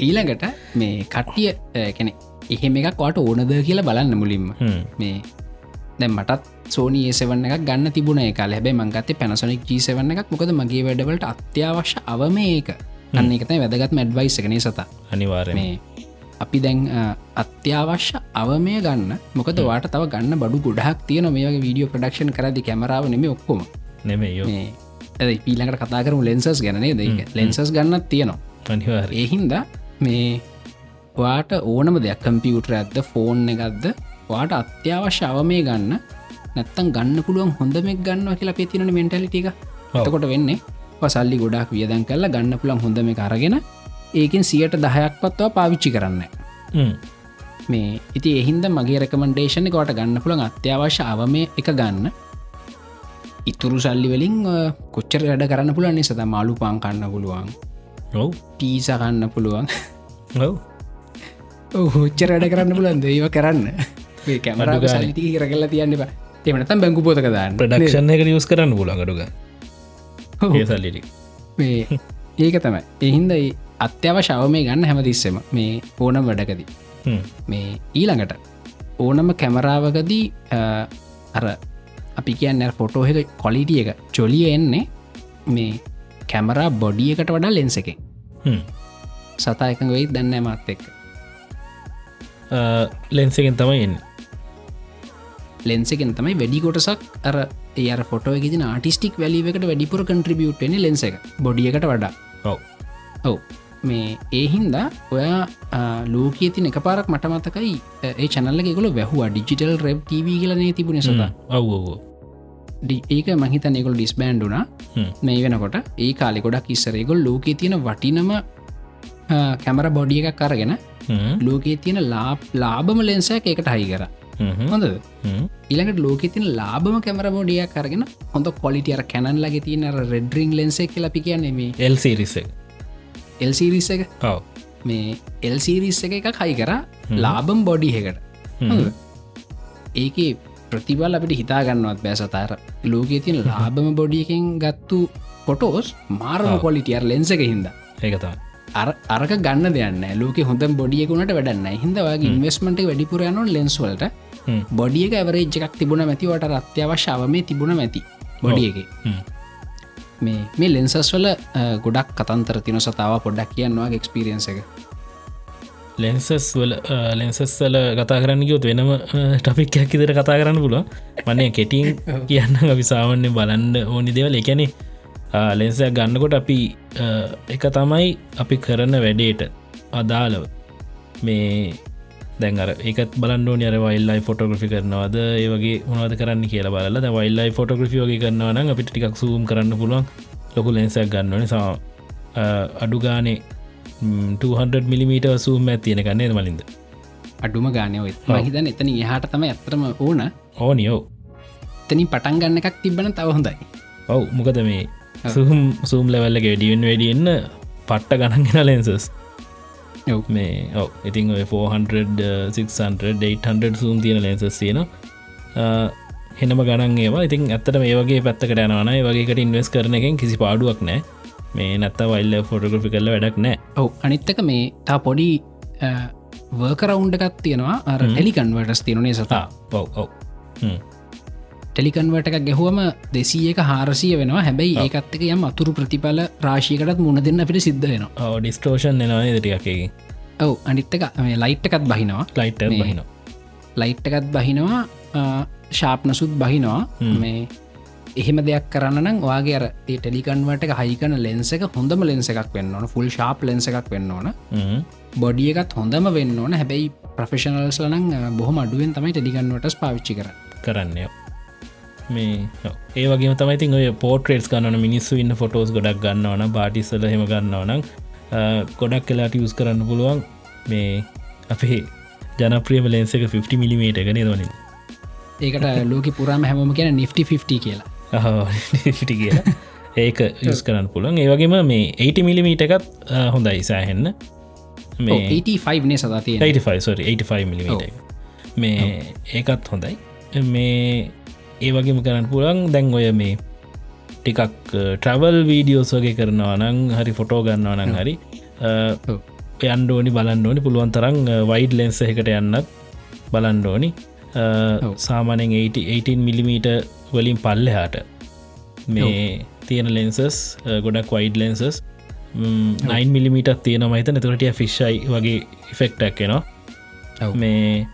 ඊළඟට මේ කට්ටිය කැනෙ එහෙම එකක් වාට ඕනද කියලා බලන්න මුලින්ම. මේ දැම් මටත් සෝනි ඒසවන්න එකක් ගන්න තිබුණ එක හැබැ මංගත්තේ පැනසොනික් ජීසවන්න එකක්. මොකද මගේ වැඩවලට අත්‍යවශ්‍ය අවම ඒක. අන්න එකතයි වැදගත් මැඩ්වයිසකනේ සතා? අනිවාරය මේ අපි දැන් අත්‍යවශ්‍ය අවමය ගන්න. මොකද වාට තව ගන්න බඩු ගොඩක් තියන මේගේ වීඩියෝ ප්‍රඩක්ෂන් කරදි කැමරාව නෙම ඔක්කොම. නෙමේ මේ පීලකට කතා කරමු ලෙන්සස් ගැනේ දෙක ලෙන්සස් ගන්නත් තියෙනවා. ඒහින්ද මේ වාට ඕනම දෙයක් කම්පියුටර ඇත්ද ෆෝන් එකක්ද වාට අත්‍යවශ්‍ය අවමය ගන්න නැත්තන් ගන්න පුළුවන් හොඳමක් ගන්න කියලා පෙතිනට මෙන්ටලිටික එතකොට වෙන්නේ පසල්ලි ගොඩක් වියදැන් කරලා ගන්න පුළන් හොඳම අරගෙන ඒකින් සියට දහයක් පත්වා පාවිච්චි කරන්න. මේ ඉති එහින්ද මගේ රෙකමන්ඩේෂණ කොට ගන්න පුළන් අත්‍යවශ්‍ය අවමය එක ගන්න. ඉතුරු සල්ලි වලින් කොච්චර වැඩ කරන්න පුළන් නිසත මාලු පාන් කන්න පුළුවන්. ඔව්. පීස කන්න පුළුවන්. ඔව්. හොච්චර වැඩ කරන්න පුලන් දේව කරන්න? කැමර අඩු ගානේ. සල්ටි කර කල්ලා තියන්න බ එමනතම් බැංගු පෝතක දාන්න. ප්‍රඩක්ෂන් එක යස් කරන්න පුලගඩුග ඒසල්ලිටි මේ ඒක තමයි. එහින්ද අත්‍යවශාව මේ ගන්න හැමතිස්සෙම මේ ඕනම් වැඩකදී. මේ ඊළඟට ඕනම කැමරාවකදී අර අපි කියන්න ෆොටෝහෙක කොලිටිය එක චොලිය එන්නේ මේ කැමරා බොඩියකට වඩා ලෙන්ස එක. සතා එකඟ වෙයි දන්න මත් එක් ලෙන්සකෙන් තමයි එන්න. ලෙන්සකෙන් තමයි වැඩි කොටසක් අර ඒ ෆොටෝ ගෙ ආටිස්ටික් වැලිවකට වැඩිපුර කන්ට්‍රිබියුට්න ලෙන්ස එක. බොඩියකට වඩා. ඔව්. ඔව මේ ඒහින්දා ඔයා ලෝකයේ තින එක පාරක් මට මතකයි ඒ චනල්ල ගොල වැැහවා ඩිජිටල් රෙබ් TV කියලනේ තිබුණ සදා අව්වෝ ඒක මහිතන ඒකොල් ඩිස්බෑන්්ඩුනා මේ වෙනකොට ඒ කාලෙ ගොඩක් ඉස්සරේගොල් ලෝකයේ තියෙන වටිනම කැමර බොඩිය එකක් කරගෙන ලෝකයේ තියෙන ලාබ් ලාබම ලෙන්සයක් එකට හයි කර. හොඳ ඉළඟට ලෝක තින ලාබම කැමර බෝඩිය කරගෙන හොඳ කොලිටියර කැනන් ලගේ තියන රෙඩරිං ලෙන්සේ කියලපි කියන්නේ මේ එල්සිරිස එල්සිරිස එක. මේ එල්සිරිස් එක එකක් හයි කර ලාබම් බොඩි එකට ඒක ප්‍රතිබල් අපිට හිතාගන්නවත් බෑසතාර ලෝකයේ තියන ලාබම බොඩියකින් ගත්තු පොටෝස් මාරම කොලිටියර් ලෙන්සක හින්ද. ඒකතා අර අරක ගන්න දෙයන්න ලෝක හොඳ බොඩියකුණට වැඩන්න හිදවගේ ඉන්වස්මට වැඩිපුරයන ලෙන්ස්වලට බොඩියක ඇවරේජ් එකක් තිබුණ මැතිවට අත්‍යවශ්‍යාව මේ තිබුණ මැති බොඩිය එක මේ මේ ලෙන්සස් වල ගොඩක් කතන්තර තින සතාව පොඩ්ඩක් කියන්නවා එක්ස්පිරියන්ස එක. ලෙන්සස් වල ලෙන්සස්වල කතා කරන්න ගයොත් වෙනම ටපික්යක් ඉදිර කතා කරන්න පුල මන්නේ කෙටින් කියන්න විසාවන්නේ බලන්න ඕනි දෙවල්. එකැනේ ලෙන්සයක් ගන්නකොට අපි එක තමයි අපි කරන වැඩේට අදාළව. මේ දැන්ර එකත් බලන්න නිර වයිල්ලයි ෆොටෝග්‍රි කරනවාද? ඒවගේ මොනවද කරන්න කියලා බලල. වයිල්ලයි ෆොටෝග්‍රි වගේ කරන්නවන අපිට ටිකක් සූම් කරන්න පුළුවන්. ලොකු ලෙන්සක් ගන්නවන සා අඩු ගානේ 200 මිලිමීට සූම් ඇතියෙන ගන්නේ මලින්ද? අඩුම ගානය මහිතන් එතන එහාට තම ඇතරම ඕන. ඕනියෝ තනි පටන් ගන්න එකක් තිබන තව හොඳයි. ඔව් මොකද මේ සුහම් සූම් ලෙවල්ල ගෙඩියෙන් වැඩියන්න පට්ට ගණන්ගෙන ලෙන්සස් මේ ඔව. ඉතින් 400 සූම් තියෙන ලෙන්සස් තියෙන හෙනම ගණන් ඒවා. ඉතින් ඇත්තට මේ වගේ පැත්තකට යනවන වගේකට ඉන්වස් කරන එකෙන් කිසි පාඩුවක් නෑ මේ නැත්ත වල්ල ෆොටග්‍රි කරල වැඩක් නෑ ඔව. අනිත්තක මේ තා පොඩි වර්කරවුන්්ඩ එකත් තියෙනවා. අර හෙලිකන්වටස් තියනේ සතා ඔව ඔව ටෙලිකන්වට එකක් ගැහුවම දෙසී එක හාරසිය වෙනවා. හැබැයි ඒකත්තක යම් අතුරු ප්‍රතිඵල රාශිකටත් මුණ දෙන්න අපිට සිද්ධ වෙනවා. ඩිස්ටෝෂන් එනවා දෙටියකගේ ඔව් අනිත්තක මේ ලයිට්ටකත් බහිනවා. ලයිට් බහින ලයිට්ටකත් බහිනවා. ශාප්නසුත් බහිනවා මේ එහෙම දෙයක් කරන්න නම් වගේ අර ටෙලිකන්වට එක හයිකන ලෙන්ස එක හොඳම ලෙන්ස එකක් වෙන්න ඕන. ෆුල් ශාප් ලෙන්ස එකක් වෙන්න ඕන. බොඩිය එකත් හොඳම වෙන්න ඕන. හැබැයි ප්‍රෆෙෂනල්ස් ලනං බොහොම අඩුවෙන් තමයි ටෙලිකන්වටස් පාවිච්චි කර කරන්න මේ ඒ වගේ තමයිති ඔය පෝට්‍රේටස් ගන්නන මිනිස්සු ඉන්න ෆොටෝස් ගොඩක් ගන්නවන බාටිස්සල හෙම ගන්නවනම් ගොඩක් කලාට යස් කරන්න පුළුවන් මේ අපේ ජනප්‍රියම ලෙන්ස එක 50 මිලිමට එක නේදවනින් ඒකට ලෝක පුරාම හැමම කියන නිෆ්ටි 50 කියලා. කියලා. ඒක යස් කරන්න පුළන් ඒවගේම මේ 80 මිලිමීට එකත් හොඳයි සෑහෙන්න. මේ 85 නේ සදාතිය 85 85 මිලිමීට මේ ඒකත් හොඳයි. මේ ඒ වගේම කරන්න පුළන් දැන් ඔය මේ ටිකක් ට්‍රවල් වීඩියෝස් වගේ කරනවා නං හරි ෆොටෝ ගන්නවා නං හරි යන්ඩෝනි බලන්ඩෝනි පුළුවන් තරම් වයිඩ් ලෙන්ස එකට යන්නත් බලන්ඩෝනි සාමානෙන් 18 මිලිමීට වලින් පල්ලෙ හාට මේ තියෙන ලෙන්සස් ගොඩක් වයිඩ් ලෙන්සස් 9 මිලිමිට තියෙන මහිත නතුරටිය ෆිශ්යි වගේ ඉෆෙක්ටක් එනවා. මේ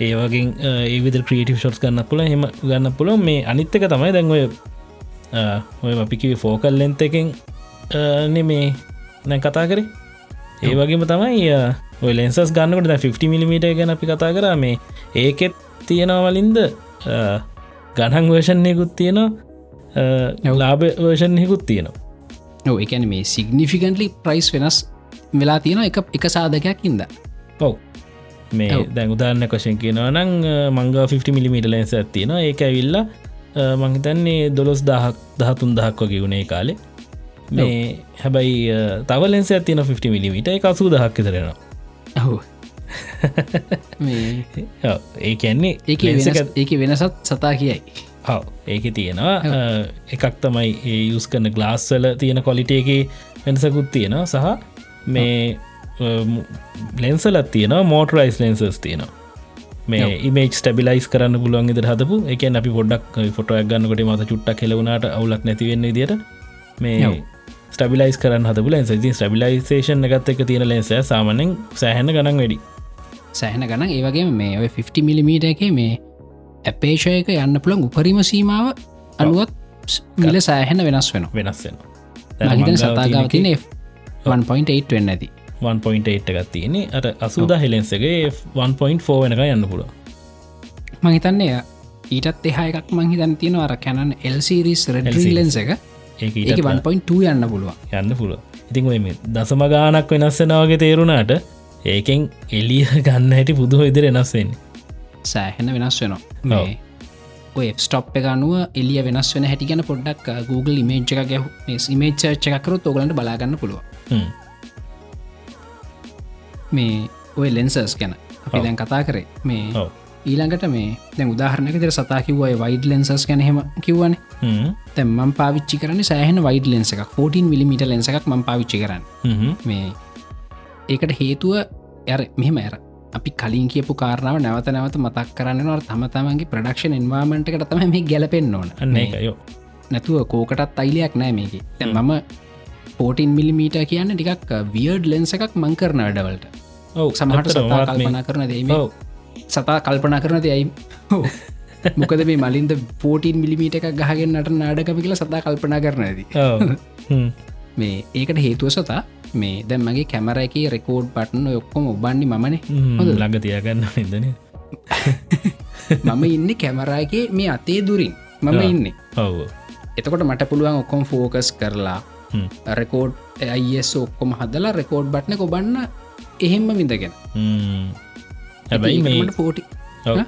ඒවගේ ඒවිද ක්‍රියටව ෂොට්ස් ගන්න පුළ හෙම ගන්න පුළ මේ අනිත්තක තමයි දැන්ඔය ඔය අපිකිවි ෆෝකල් ලෙන්ත එකෙන් නෙමේ. නැ කතා කරේ? ඒ වගේම තමයි ඔය ලෙන්සස් ගන්නකට 50 මිලිමට ගැන අපි කතා කර. මේ ඒකෙත් තියෙනවලින්ද ගණන් වර්ෂණයකුත් තියෙනවා ලාබ වර්ෂණයකුත් තියෙනවා. ඔව එකන මේ සිගනිිෆිකන්ටලි ප්‍රයිස් වෙනස් වෙලා තියෙන එක එක සාධකයක් ඉද ඔව මේ දැන් උදාරන්න කොශයෙන් කියනවා නං මංග 50 මිලිමිට ලෙන්ස ඇත්තියෙන ඒක ඇවිල්ලා මංහිතන්නේ දොළොස් දහක් දහතුන් දහක් වගේ වුණේ කාලේ. මේ හැබැයි තවලෙන්ස ඇතින 50 මිලිමිට එක අසූ දහක් කරෙනවා ඔහු ඒ කියන්නේ ඒක වෙනසත් සතා කියයි. හව ඒක තියෙනවා. එකක් තමයි ඒ යුස් කරන ගලාස්සල තියෙන කොලිට එක වෙනසකුත් තියෙනවා. සහ මේ ලෙන්සලත් තියෙන මෝටරයිස් ලෙන්සස් තියෙනවා. මේ ඉමේජ් ටබිලයිස් කරන්න පුළුවන් ඉදර හදපු එක අපි පොඩක් ෆොටක් ගන්නකොට මත චුට්ටක් කෙලවුණට අවුලක් නැතිවෙන්නේ දිට මේ ස්ටබිලයිස් කරන්න හදපු ලෙන්ස ති ස්ටබිලයිසේෂන් එකත් එක තියෙන ලෙන්ස සාමනෙන් සෑහන ගනන් වැඩි. සෑහන ගන ඒවගේ මේ ඔය 50 මිලිමීට එක මේ ඇපේෂයක යන්න පුළන් උපරිම සීමාව අනුවත් මිල සෑහෙන වෙනස් වෙන වෙනස් වෙන හිතන සතාගාව තින 1.8 වෙන්න ඇති 1.8 එකත් තියෙන්නේ. අට අසුදා හෙලෙන්සගේ 1.4 වෙනක යන්න පුළුව මහිතන්නේ ඊටත් එහා එකක් මංහිතන් තියෙන අර කැනන් එල්සිරිස් රෙඩලෙන්ස එක. ඊට 1.2 යන්න පුළුව යන්න පුළුව ඉතින් මේ දසම ගානක් වෙනස්සෙනවාගේ තේරුණාට ඒකෙන් එලිය ගන්න හැටි පුදුහ ඉදිර එනස්වෙන්නේ සෑහෙන වෙනස් වෙනවා. ස්ටප් එක අනුව එලිය වෙනස් වෙන හැටි ගැන පොඩ්ඩක් Google ඉමේජ් එක ගැහ ඉමේච් චකකරුත් ඔගලන්ට බලාගන්න පුළුව. මේ ඔය ලෙන්සර්ස් ගැන. අපි. දැන් කතා කරේ මේ. ඊළඟට මේ දැන් උදාහරණක දෙර සතා කිව්වයි වයිඩ් ලෙන්සස් ගැනහෙම කිව්වන. හ්ම්. තැම්මන් පාවිච්චි කරන සෑහන වයිඩ් ලෙන්ස එකක්. 14 මිලිමිට ලෙන්ස එකක් ම පාවිච්චි කරන්න. මේ ඒකට හේතුව ඇර මෙහෙම ඇර අපි කලින් කියපු කාරණාව නැවත නැවත මතක් කරන්න නො තම තමන්ගේ ප්‍රඩක්ෂන් එන්වාමට එකට තම මේ ගැලපෙන්න්න ඕන. නැතුව කෝකටත් අයිලයක් නෑ මේක. තැන් මම පෝටන් මිලිමීට කියන්න ටිකක් වියඩ් ලෙන්ස එකක් මං කරන වැඩවලට. ඔව සමහට සතා කල්පනා කරන දේම සතා කල්පනා කරන දෙයයි මොකද මේ මලින්ද පෝටන් මිලිමීට එකක් ගහගෙන්න්නට නාඩකම කියලා සතා කල්පනා කරන ඇති මේ ඒකට හේතුව සතා මේ දැම් මගේ කැමර එක රෙකෝඩ් පටන ඔක්කොම ඔබන්නේ මමන. හොඳ ළඟ තියගන්න ඉදන මම ඉන්න කැමරාගේ මේ අතේ දුරින්. මම. ඉන්න. ඔව. එතකොට මට පුළුවන් ඔක්කොම් ෆෝකස් කරලා රෙකෝඩ් අයිස් ඔක්කොම හදලා රෙකෝඩ් බට්න කොබන්න එහෙම්ම විඳගෙන. හැබැයි පෝටි ඔව්.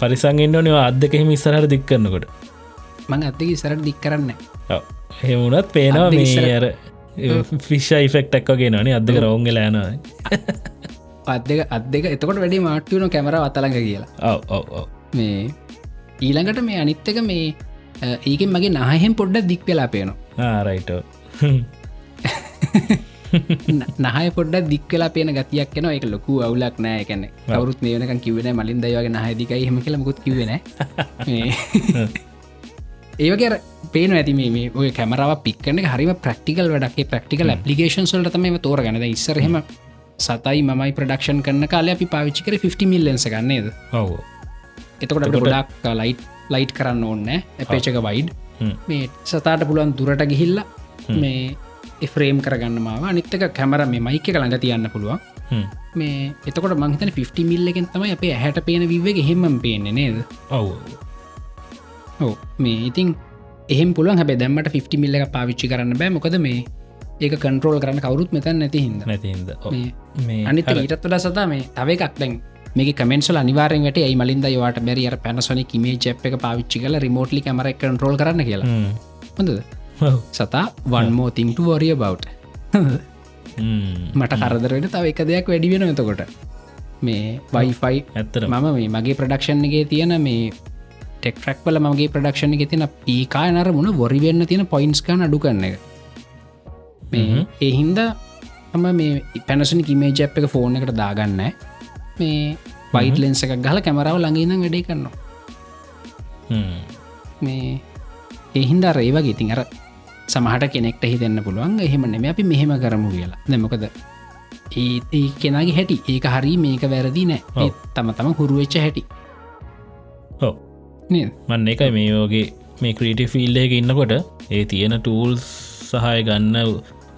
පරිසංගෙන්න්න නවා අදකෙහිම ඉස්සරහට දික් කරනකොට. මං අත්තක සරට දික් කරන්න හෙමුණත් පේනවා අද්දක මේ ඉස්සර- අර ෆිෂ් යිෆෙක්ටක් වගේ නනේ අදක රවුන්ග ලෑනවා අදක අදක එතකොට වැඩි මාට්ටියුණු කැමර අතලඟ කියලා. මේ ඊළඟට මේ අනිත්තක මේ ඒකෙන් මගේ නහෙන් පොඩ්ඩ දික් වෙලා පේනවා. ආරයිට න- නහය පොඩ්ඩ දික්වෙලා පේන ගතියක් න එක ලොකු අවුලක් නෑ. කැන කවරුත් මේ වෙනක කිවෙන මලින් දයවගේ නහදිකයි හෙම කියල මුකුත් කිවෙන ඒවගේ පේන ඇති මේ ඔය කැමරාව පික්කන හරිම ප්‍රක්ටිකල් වැඩක්. ප්‍රක්ටිකල් පපිකේන් සල්ට තම තෝර ගනද ඉස්සරහෙම සතයි මයි ප්‍රඩක්ෂන් කරන කාල අපි පාවිච්චි කර 50 මිල්ලන්ස ගන්නේද ඔව. එතකොට ගොඩක් ලයිට් ලයිට් කරන්න ඕන්න ඇපේචක වයිඩ් මේ සතාට පුළුවන් දුරට ගිහිල්ල මේ එෆ්‍රේම් කරගන්න මාව. අනිත්තක කැමර මේ මයික ළඟ තියන්න පුළුවන්. මේ එතකොට මංහිතන 50 මිල්ලකෙන් තමයි අපේ හැට පේන විවගේ හෙමම් පේන්නේ නේද? ඔව්. ඕ මේ ඉතින් එහෙම පුළුවන්. හැබ දැම්මට 50 මිල්ල එක පාවිච්චි කරන්න බෑ. මොකද මේ ඒක කන්ට්‍රෝල් කරන්න කවරුත් මෙතන් නැති හිද මේ අනිත ඊටත් වඩ සතා මේ තව එකක් දැන් මේ කමෙන්සල් අනිවාරෙන් වැට. ඒ මලින්ද යවාට බැරි? අර පැනසොනි මේ ජැප් එක පාවිච්චි කල රිමෝට්ලි කමර කන්ට්‍රෝල් කරන්න කියලා. හ්ම්. හොඳද. සතා වන්මෝ තිංට වරිය බව්. මට කරදරට තව එක දෙයක් වැඩි වෙන එතකොට. මේ වයිෆයි ඇත්තට මම මේ මගේ ප්‍රඩක්ෂන් එකේ තියෙන මේ ටෙක්ටරක් වල මගේ ප්‍රඩක්ෂණ එක තින ඒකාය නර මුණ වොරිවෙන්න තියෙන පොයින්ස්කාන අඩු කරන්න එක. මේ එහින්ද අම මේ පැනසනි කිමේ ජැප් එක ෆෝන් එකට දාගන්න. මේ පයිට ලෙන්ස එකක් ගහල කැමරාව ළඟඉන්න වැඩේ කරනවා. මේ එහින්ද රේවගේ ඉතින් අර සමහට කෙනෙක්ට හිතන්න පුළුවන් එහෙම නෙම අපි මෙහෙම කරමු කියලා. දෙමොකද ඒ කෙනගේ හැටි. ඒක හරි මේක වැරදි නෑ. තම තම හුරුවෙච්ච හැටි. නේද? මන්න එකයි මේ යෝගේ මේ ක්‍රීටි ෆිල්ඩ එක ඉන්නකොට ඒ තියෙන ටූල් සහය ගන්න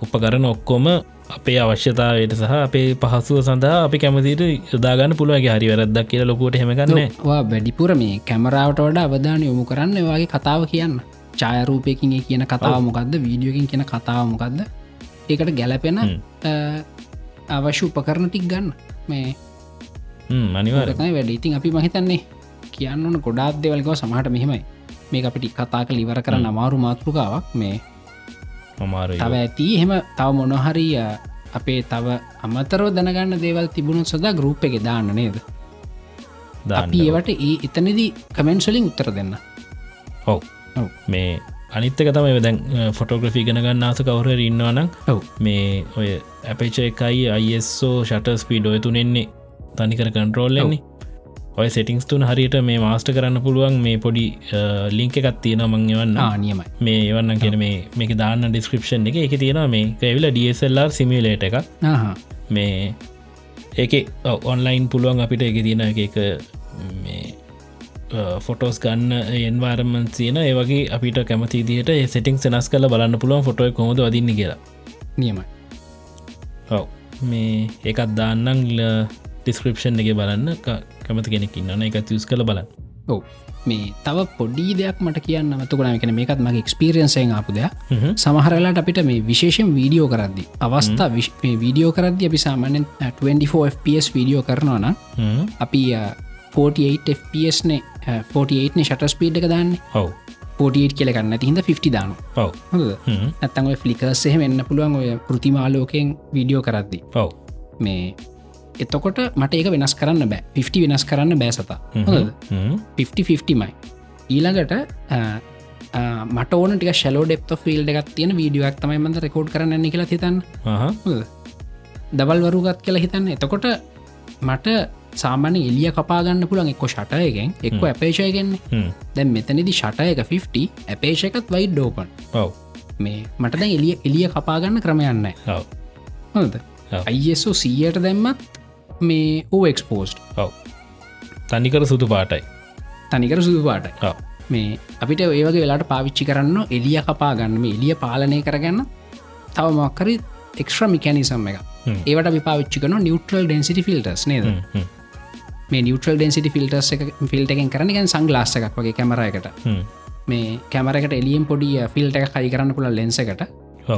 උපකරන ඔක්කොම අපේ අවශ්‍යතාවයට සහ අපේ පහසුව සඳහා අපි කැමතිට යොදාගන්න පුළුවගේ හරි වැරද්දක් කියල ලොකොට හෙමගන්න වා වැඩිපුර මේ කැමරාවට වඩ අවධානය යොමු කරන්න වගේ කතාව කියන්න චායරූපයකින් කියන කතාව මොකක්ද වීඩියෝකින් කියන කතාව මොකක්ද ඒකට ගැලපෙන අවශ්‍ය උපකරණ ටික් ගන්න. මේ අනිවාර රතයි වැඩ. ඉතින් අපි මහිතන්නේ කියන්න ඕන ගොඩාත් දෙවල්කව සමහට මෙහෙමයි. මේ අපිටි කතා කළ ඉවර කරන්න අමාරු මාතෘකාවක්. මේ තව ඇති එහෙම තව මොනොහරිය අපේ තව අමතරව දැනගන්න දේවල් තිබුණුත් සදා ගරුප් එක දාන්න නේද? අපි ඒවට ඒ එතනදී කමෙන්ස්වලින් උත්තර දෙන්න. ඔව්. මේ අනිත්තක තමයි දැන් ෆොටෝග්‍රෆි ගෙනගන්න ආස කවුර ඉන්නවනම් ඔව්. මේ ඔය ඇපේච එකයි අයිස්ෝ ෂට ස්පීඩ් ඔය තුනෙන්නේ තනිකර කන්ට්‍රෝල්ලන්නේ ඔය සෙටිංස් තුන හරියට මේ මාස්ට කරන්න පුළුවන් මේ පොඩි ලිංක එකත් තියෙන මංගවන්න ආනියමයි මේ එවන්න කියෙන මේ මේක දාන්න ඩිස්ක්‍රපෂන් එක එක තියෙන මේ ඇවිල DSLR සිමිලේට එක මේ ඒක ඔන්ලයින් පුළුවන් අපිට එක තියෙන එක මේ ෆොටෝස් ගන්න එන්වාර්මන් තියන ඒවගේ අපිට කැමති දිට සෙටිං සෙනස් කල බලන්න පුළුවන් ෆොටෝ කොමද වදින්න කියලා. නියමයි. ඔව. මේ ඒකත් දාන්නං ඩිස්ක්‍රපෂන් එක බලන්න. කැමති කෙනෙක් ඉන්න එක තිස් කළ බලන්න. ඔව. මේ තව පොඩි දෙයක් මට කියන්න මතුකන එකන මේකත් මගේ එක්ස්පිරියන්සයෙන් ආපු දෙයක්. හ්ම්. සමහරලාට අපිට මේ විශේෂෙන් වීඩියෝ කරද්දි අවස්ථා වීඩියෝ කරද්දි අපි සාමානෙන් 24fps වීඩියෝ කරනවා නම්. අපි අ, 48fpsනේ 48නේ ෂට ස්පීඩ් එක දාන්න. ඔව්. 48 කියල ගන්න ඇති හිද 50 දානු හ්ම්. ඇත්තන් ඔය ෆලිකර්සෙහ වෙන්න පුළුවන් ඔය පෘතිමාලෝකයෙන් වීඩියෝ කරද්දි. ඔව්. මේ එතකොට මට ඒක වෙනස් කරන්න බෑ. 50 වෙනස් කරන්න බෑ සතා. හොඳද? හ්ම්. 50-50මයි ඊළඟට මට ඕන ටික ශලෝ ඩෙප්ත ෆිල් එකක් තියෙන වීඩියක් තමයි මද රෙකෝඩ් කරන්න කියලා හිතන්න. අහ. හොඳද? දවල් වරුගත් කියලා හිතන්න. එතකොට මට සාමාන්‍ය එලිය කපාගන්න පුළන් එක්කො ෂටයගෙන් එක්ක හ්ම්. දැන් මෙතනිදි ෂටයක 50 ඇපේෂකත් වයි ඩෝපන් ඔව්. මේ මට දැන් එලිය එලිය කපාගන්න ක්‍රමයන්න හොද. අයිසෝ සීයට දැම්මත් මේ ඕ එක්ස්පෝස්ට් ඔව්. තනිකර සුදු පාටයි. තනිකර සුදු පාටයි. මේ අපිට ඒවගේ වෙලාට පාවිච්චි කරන්න එලිය කපා ගන්න. මේ එලිය පාලනය කරගන්න තව මොක්කරි එක්ෂ්‍ර මිකැනිසම් එක. ඒවට විපාවිච්චි කන නිියවටල් ඩෙන්සිටි ෆිල්ටස් නේද. මේ නිියවටල් ඩෙන්සිටි ෆිල්ටස් එක ෆිල්ට එකෙන් කරනගන් සංගලාස්ස එකක් වගේ කැමරයකට. මේ කැමරකට එලියම් පොඩිය ෆිල්ට එක කයි කරන්න පුළ ලෙන්සකට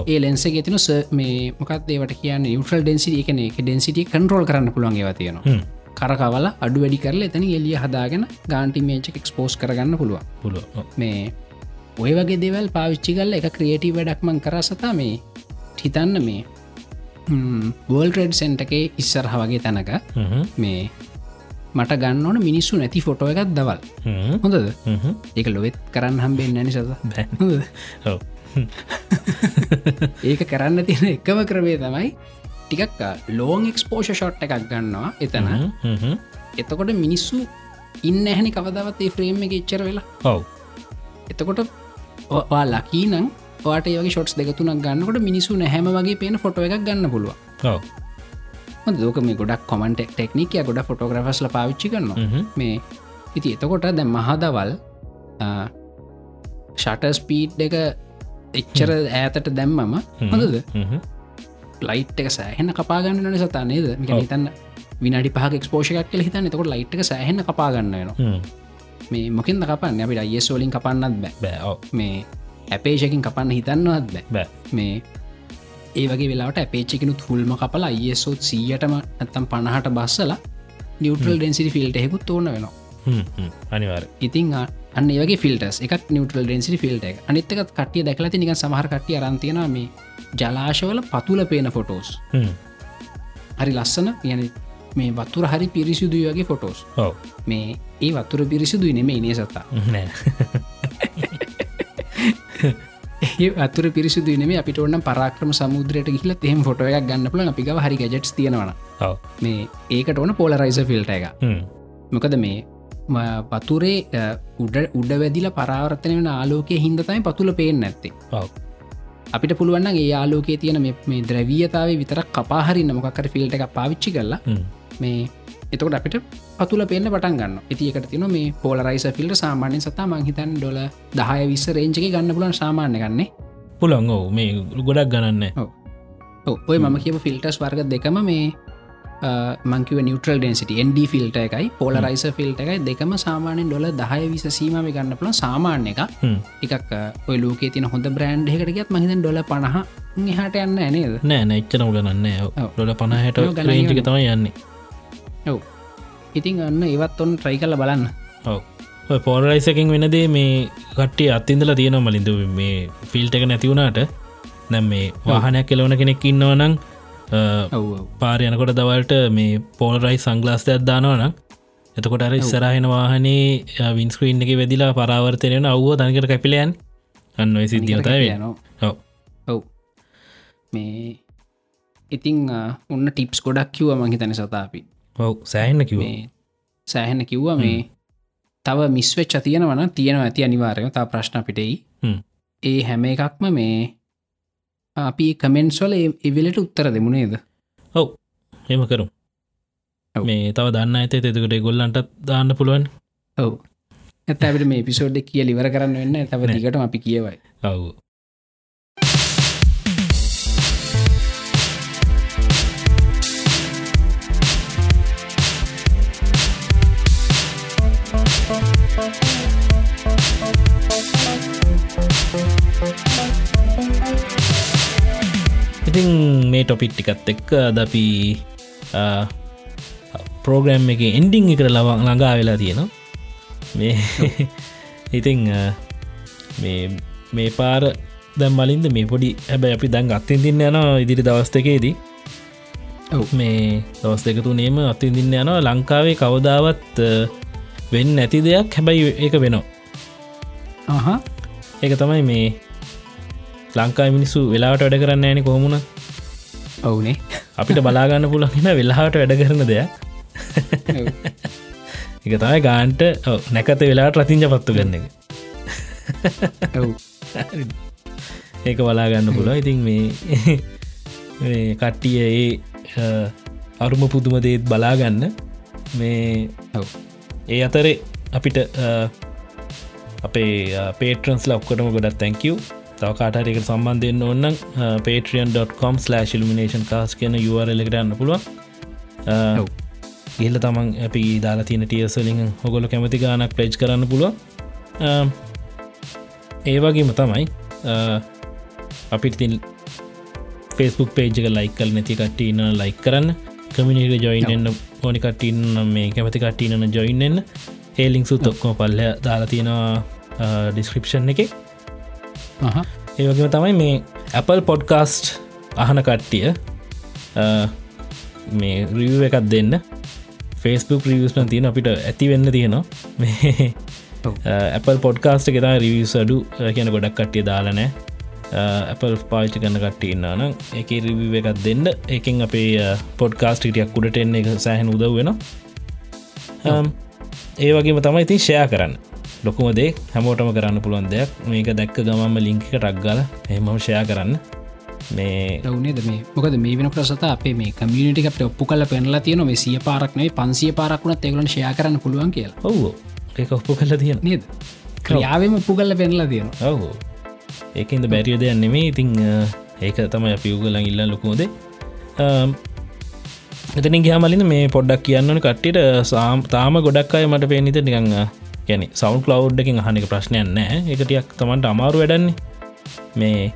ඒ ලෙන්ස ගෙතින මේ මොකත් ඒවට කියන නිියවටල් ඩෙන්සිට එකන එක ඩෙන්සිටිය කන්ටරෝල් කරන්න පුළුවන් ඒව තියෙනවා. කරකවල අඩු වැඩි කරල එතන එලිය හදාගෙන ගාන්ටි මේච එක්ස්පෝස් කරගන්න පුළුව ඔව්. මේ ඔය වගේ දෙවල් පාවිච්චි කල්ල එක ක්‍රියටී වැඩක්මන් කරසතා මේ හිතන්න මේ බෝල්ට්‍රඩ් සෙන්ටකේ ඉස්සරහ වගේ තැනක. මේ මට ගන්න ඕන මිනිස්සු නැති ෆොටෝ එකත් දවල්. හොඳද. ඒක ලොවෙත් කරන්න හම්බෙන් නැනි සත බෑ. හොඳද ඔව්. ඒක කරන්න තියෙන එකම ක්‍රමේ තමයි ටිකක් ලෝන් එක්ස්පෝෂ ෂොට් එකක් ගන්නවා එතන. එතකොට මිනිස්සු ඉන්න ඇහැනි කවදවත් ඒ ෆ්‍රේම් එක එච්චර වෙලා ඔව් එතකොට වා ලකී නම් ඒගේ ෂොට්ස් දෙකතුනක් ගන්නකොට මිනිසු නැහැම වගේ පේන ෆොට එකක් ගන්න පුළුව ඔව් දෝක මේ ගොඩක් කොමන්ට ටෙක්නිකය ගොඩ ෆොටෝග්‍රෆස්ල පාවිච්චි කරනවා. මේ ඉති එතකොට දැ මහදවල් ෂට ස්පීට් එක එච්චර ඈතට දැම්මම හොඳද. ලයිට් එක සෑහෙන කපාගන්න නන සතා නේද? මික හිතන්න විනාඩි පහ ක්ස්පෝෂයක් කියල හිතන්න. එතකොට ලයිට් එක සෑහෙන කපාගන්න නවා හ්ම්. මේ මොකින් කපන්න? අපිට අයසෝලින් කපන්නත් බෑ. මේ ඇපේෂකින් කපන්න හිතන්නවත් බෑ. මේ ඒ වගේ වෙලාට අපේච්චකනුත් හුල්ම කපලා අයිසෝත් සීයටම ඇත්තම් පණහට බස්සලා නිියවටල් ඩෙන්සිි ෆිල්ට හෙකුත් ඕන වෙනවා. අනිවාර ඉතින් අන්න ඒගේ ෆිල්ටස් එකක් නිියවටල් ඩෙන්සිි ෆිල්ට එක. අනිත්තකත් කටිය දැකලති නික සමහර කටිය අරන්තියෙන මේ ජලාශවල පතුල පේන ෆොටෝස් හරි ලස්සන යන මේ වතුර හරි පිරිසිදුයි වගේ ෆොටෝස් මේ ඒ වතුර පිරිසිදුයි නෙමේ ඉනේ සත්තා ඒ අතුර පිරිසිදු නේ අපිට ඔන්න පරාක්‍රම සමුද්‍රයට ගිහිල එහෙම ෆොට එකක් ගන්න පුල අපිකව හරි ගැජට් තියෙනවන මේ ඒකට ඕන පෝලරයිස ෆිල්ට එක. මොකද මේ අ, උඩ උඩ වැදිල පරාවර්තන වෙන ආලෝකය හින්දතයි පතුල පේෙන් නැත්තේ. අපිට පුළුවන් ඒ ආලෝකයේ තියෙන මේ- ද්‍රවියතාව විතරක් කපාහරින්න මොකක්කර ෆිල්ට එක පාවිච්චි කරලා. මේ එතකොට අපිට පතුල පෙන්න්න පටන් ගන්න ඇති එකට තින මේ පෝලරයිස ෆිල්ට සාමාන්‍ය සතා මංහිතන් ඩොල දහය විස්ස රේංචක ගන්න පුලන් සාමාන්‍ය ගන්නේ පුළන් ඔවු. මේ ගොඩක් ගණන්න. ඔය මම කියව ෆිල්ටස් වර්ග දෙකම මේ මංකිව නිියටල් ඩෙන්සිට ND ෆිල්ට එකයි පෝලරයිස ෆිල්ට එකයි දෙකම සාමානෙන් ඩොල දහය විස සීම ගන්න පුළ සාමාන්‍ය එක එකක් ඔය ලෝක තින හොඳ බ්‍රන්් එකටගත් මහිතන් ඩොල පණහ හට යන්න ඇනේද නෑ නැච්චනව ගණන්න ඔව්. ඩොල පණහට ගන්න. තමයි යන්නේ ඔව්. ඉතින් අන්න ඒවත් ඔන්න ට්‍රයි කල බලන්න. ඔව. පෝරයිසකින් වෙනදේ මේ කට්ටිය අත්තින්දල තියෙන මලින්ද මේ ෆිල්ට එක නැතිවුණට නැම් මේ වාහනයක් කෙලවන කෙනෙක් ඉන්නවනං ඔව් පාර යනකොට දවල්ට මේ පෝල්රයි සංගලාස්තයක් දානවනම් එතකොට අර ඉස්සරහෙන වාහනේ වින්ස්ක්‍රීන් එක වෙදිලා පරාවර්තනයන අව්ව තනිකට කැපිලයන් අන්න සිද්ධියතයි යනවා. ඔව. ඔව්. මේ ඉතිං ඔන්න ටිප්ස් ගොඩක් කිව්ව මහිතන සතාපි ඔව් සෑහන්න කිව සෑහෙන කිව්ව මේ තව මිස්වෙච්ච තියෙනවන තියෙනවා ඇති අනිවාරය තා ප්‍රශ්න පිටෙයි. ඒ හැම එකක්ම මේ අපි කමෙන්ස්වල එවිලට උත්තර දෙමුණේද ඔව් එම කරු. මේ තව දන්න ඇත එතකට ගොල්ලන්ටත් දාන්න පුළුවන්. ඔව්. ඇත අපට මේ පිසෝඩ් කිය ලිවර කරන්න වෙන්න තව නෑ. දිගට අපි කියවයි. ඔව් ඉතින් මේ ටොපිට්ටිකත් එක්ක දපි පෝග්‍රම් එක එන්ඩිං එකට ලවන් ළඟා වෙලා තියෙනවා. මේ ඉතිං මේ පාර දැම් මලින්ද මේ පොඩි හැබැ අපි දැන් අත්තින් දින්න යන ඉදිරි දවස්තකේදී මේ දවස් දෙකතු නේම අත්තින් දින්න යනවා. ලංකාවේ කවදාවත් වෙන්න නැති දෙයක් හැබැයි ඒක වෙනවා. ඒක තමයි මේ ලංකා මිනිස්සු වෙලාට වැඩ කරන්න ෑන කොමුණ ඔවුනේ. අපිට බලාගන්න පුළන්ගෙන වෙලාට වැඩ කරන දෙයක්. එක තමයි ගාන්ට නැකත වෙලාට රතිංජ පත්තු ගන්න එක. ඒක බලාගන්න පුළ ඉතින් මේ කට්ටිය ඒ අරුම පුදුම දේත් බලාගන්න. මේ ඒ අතරේ අපිට අපේ පේටරන්ස් ලක්කොටම ගොඩත් තැංකව තව කාටරක සම්බන්ධයෙන් ඔන්න පේටියන්.com ලිමිනේෂන් කාස් කියන යුවරලෙකට යන්න පුළුව ගිල්ල තමන් අපි දාලා තියන ටියසලින් හොගොල කැමති ගානක් ප්ලේජ් කරන්න පුළුව ඒ වගේම තමයි අපිට තින් ෆෙස්බුක් පේජක ලයික් කල් නැති කට්ටන්න ලයික් කරන්න. කමිනිට ජොයින්න ඕනි කටන්න මේ කැමති කට්ටීනන ජොයින්න්න ඒලිින්ක් සුත් ඔක්කෝ පල්ල දාලා තියෙනවා ඩිස්ක්‍රපෂන් එක ඒවගේම තමයි මේ Apple පොඩ්කාස්ට් අහන කට්ටිය මේ රිව එකත් දෙන්න. ෆස්බුක් රියස්න තියෙන අපිට ඇති වෙන්න තියෙනවා. මේ Apple පොඩ්කාස්ට ගෙතා රිවියස් අඩු කියන ගොඩක් කට්ටිය දාලනෑ Apple පාච කන්න කට්ටඉන්න නම් එක රිව එකත් දෙන්න. එකින් අපේ පොඩ්කාස්ට ටියක් උඩට එන්න එක සෑහන් උදව වෙන ඒ වගේම තමයි ඉතින් ෂයා කරන්න ලොකුමදේ හැමෝටම කරන්න පුළුවන් දෙයක්. මේක දැක්ක ගමම ලිංක රක්ගල එහමම ෂයා කරන්න. මේ ලවනේද මේ? මොකද මේ වෙන ප්‍රසත අපේ මේ කමියනිටි අපට ඔප්පු කල පෙනලා තියන මේ සිය පාරක්නේ පන්සිය පාරක්ුණත් එගලන් ෂයා කරන්න පුළුවන් කියලා. ඔව්ෝ ඒක ඔප්පු කල තියෙන නේද? ක්‍රියාවම ඔප්පු කල්ල පෙනලා තියෙන ඔහු ඒකන්ද බැරිිය දෙයක් නෙමේ ඉතිං ඒක තමයි අපි උගලන් ඉල්ල ලොකුමදේ එතන ගහමලින් මේ පොඩ්ඩක් කියන්නන කට්ටිට සාම් තාම ගොඩක් අය මට පේනිත නිගං ගැන සෞන් කලව් එකින් අහනක ප්‍රශ්නයක් නෑ එකටියක් තමන්ට අමාරු වැඩන්නේ. මේ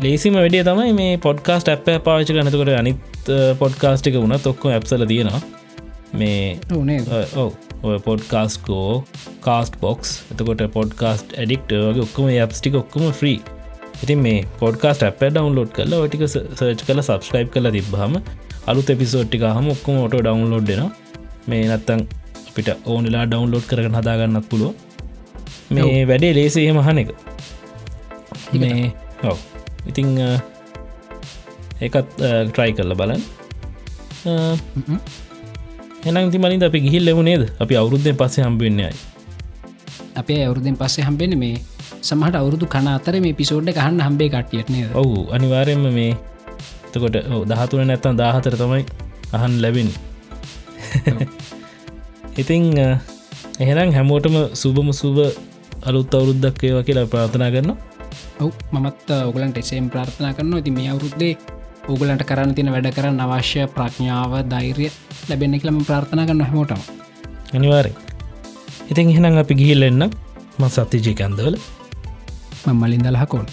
ලේසිම වැඩිය තමයි මේ පොඩ්කාස්ට ඇප පාච කනතකොට අනිත් පොඩ්කාස්ටික වුණ තොක්කො ඇප්සල තියෙනවා මේ ඔය පොඩ්කාස්කෝ කාස්ට බොක්ස් එතකොට පොඩ්කාස්ට ඇඩික්ට වගේ ඔක්කම ඇප්ස්ටික ඔක්කම ෆ්‍රී ඉතින් මේ පොඩ්කාස්ට අප ඩවන්ලෝඩ් කල ටික සර්ච් කල සබස්ක්‍රයිබ් කල තිබ්බහම අලුත් එපිසෝට්ටික හම ඔක්කම ඔට ඩවන්ලෝඩ් දෙෙන මේ නත්තං අපිට ඕනලා ඩවන්ලෝඩ් කරන හදාගන්නත් පුළුව මේ වැඩේ ලේසේ මහන එක. මේ ඔව. ඉතිං ඒකත් ට්‍රයි කරල බලන් එනම් තිමලින් අපි ගිහිල් ලෙවුනේද අපි අවුරුද්ධය පස්සේ හම්බවෙන්නේයි අපේ අවුරුදෙන් පස්සේ හම්බෙන මේ සමහට අවුරුදු කන අතර මේ පිසෝඩ්ඩ කහන්න හම්බේ කටියටනේ ඔවු අනිවාරයෙන්ම මේ එතකොට දහතුන නැත්තම් දාහතර තමයි අහන් ලැබෙන ඉතිං එහෙනම් හැමෝටම සුබම සුබ අලුත් අවුරුද්දක් ඒවා කියලා ප්‍රාථනා කරන්න ඔව් මමත් ඔගලන්ට එසේම් ප්‍රාර්ථනා කරන්න ඇති මේ අවුරුද්දේ ඕගලන්ට කරන්න තින වැඩ කරන්න අවශ්‍ය ප්‍රඥාව ධෛර්ය ලැබෙන්න්න කියලම ප්‍රාර්ථනා කරන්න හැමෝටම. අනිවාරෙන් ඉතින් එහෙනම් අපි ගිහිල්ලෙන්න ම සත්තිජයකන්දවල මං මලින් දලහකෝන්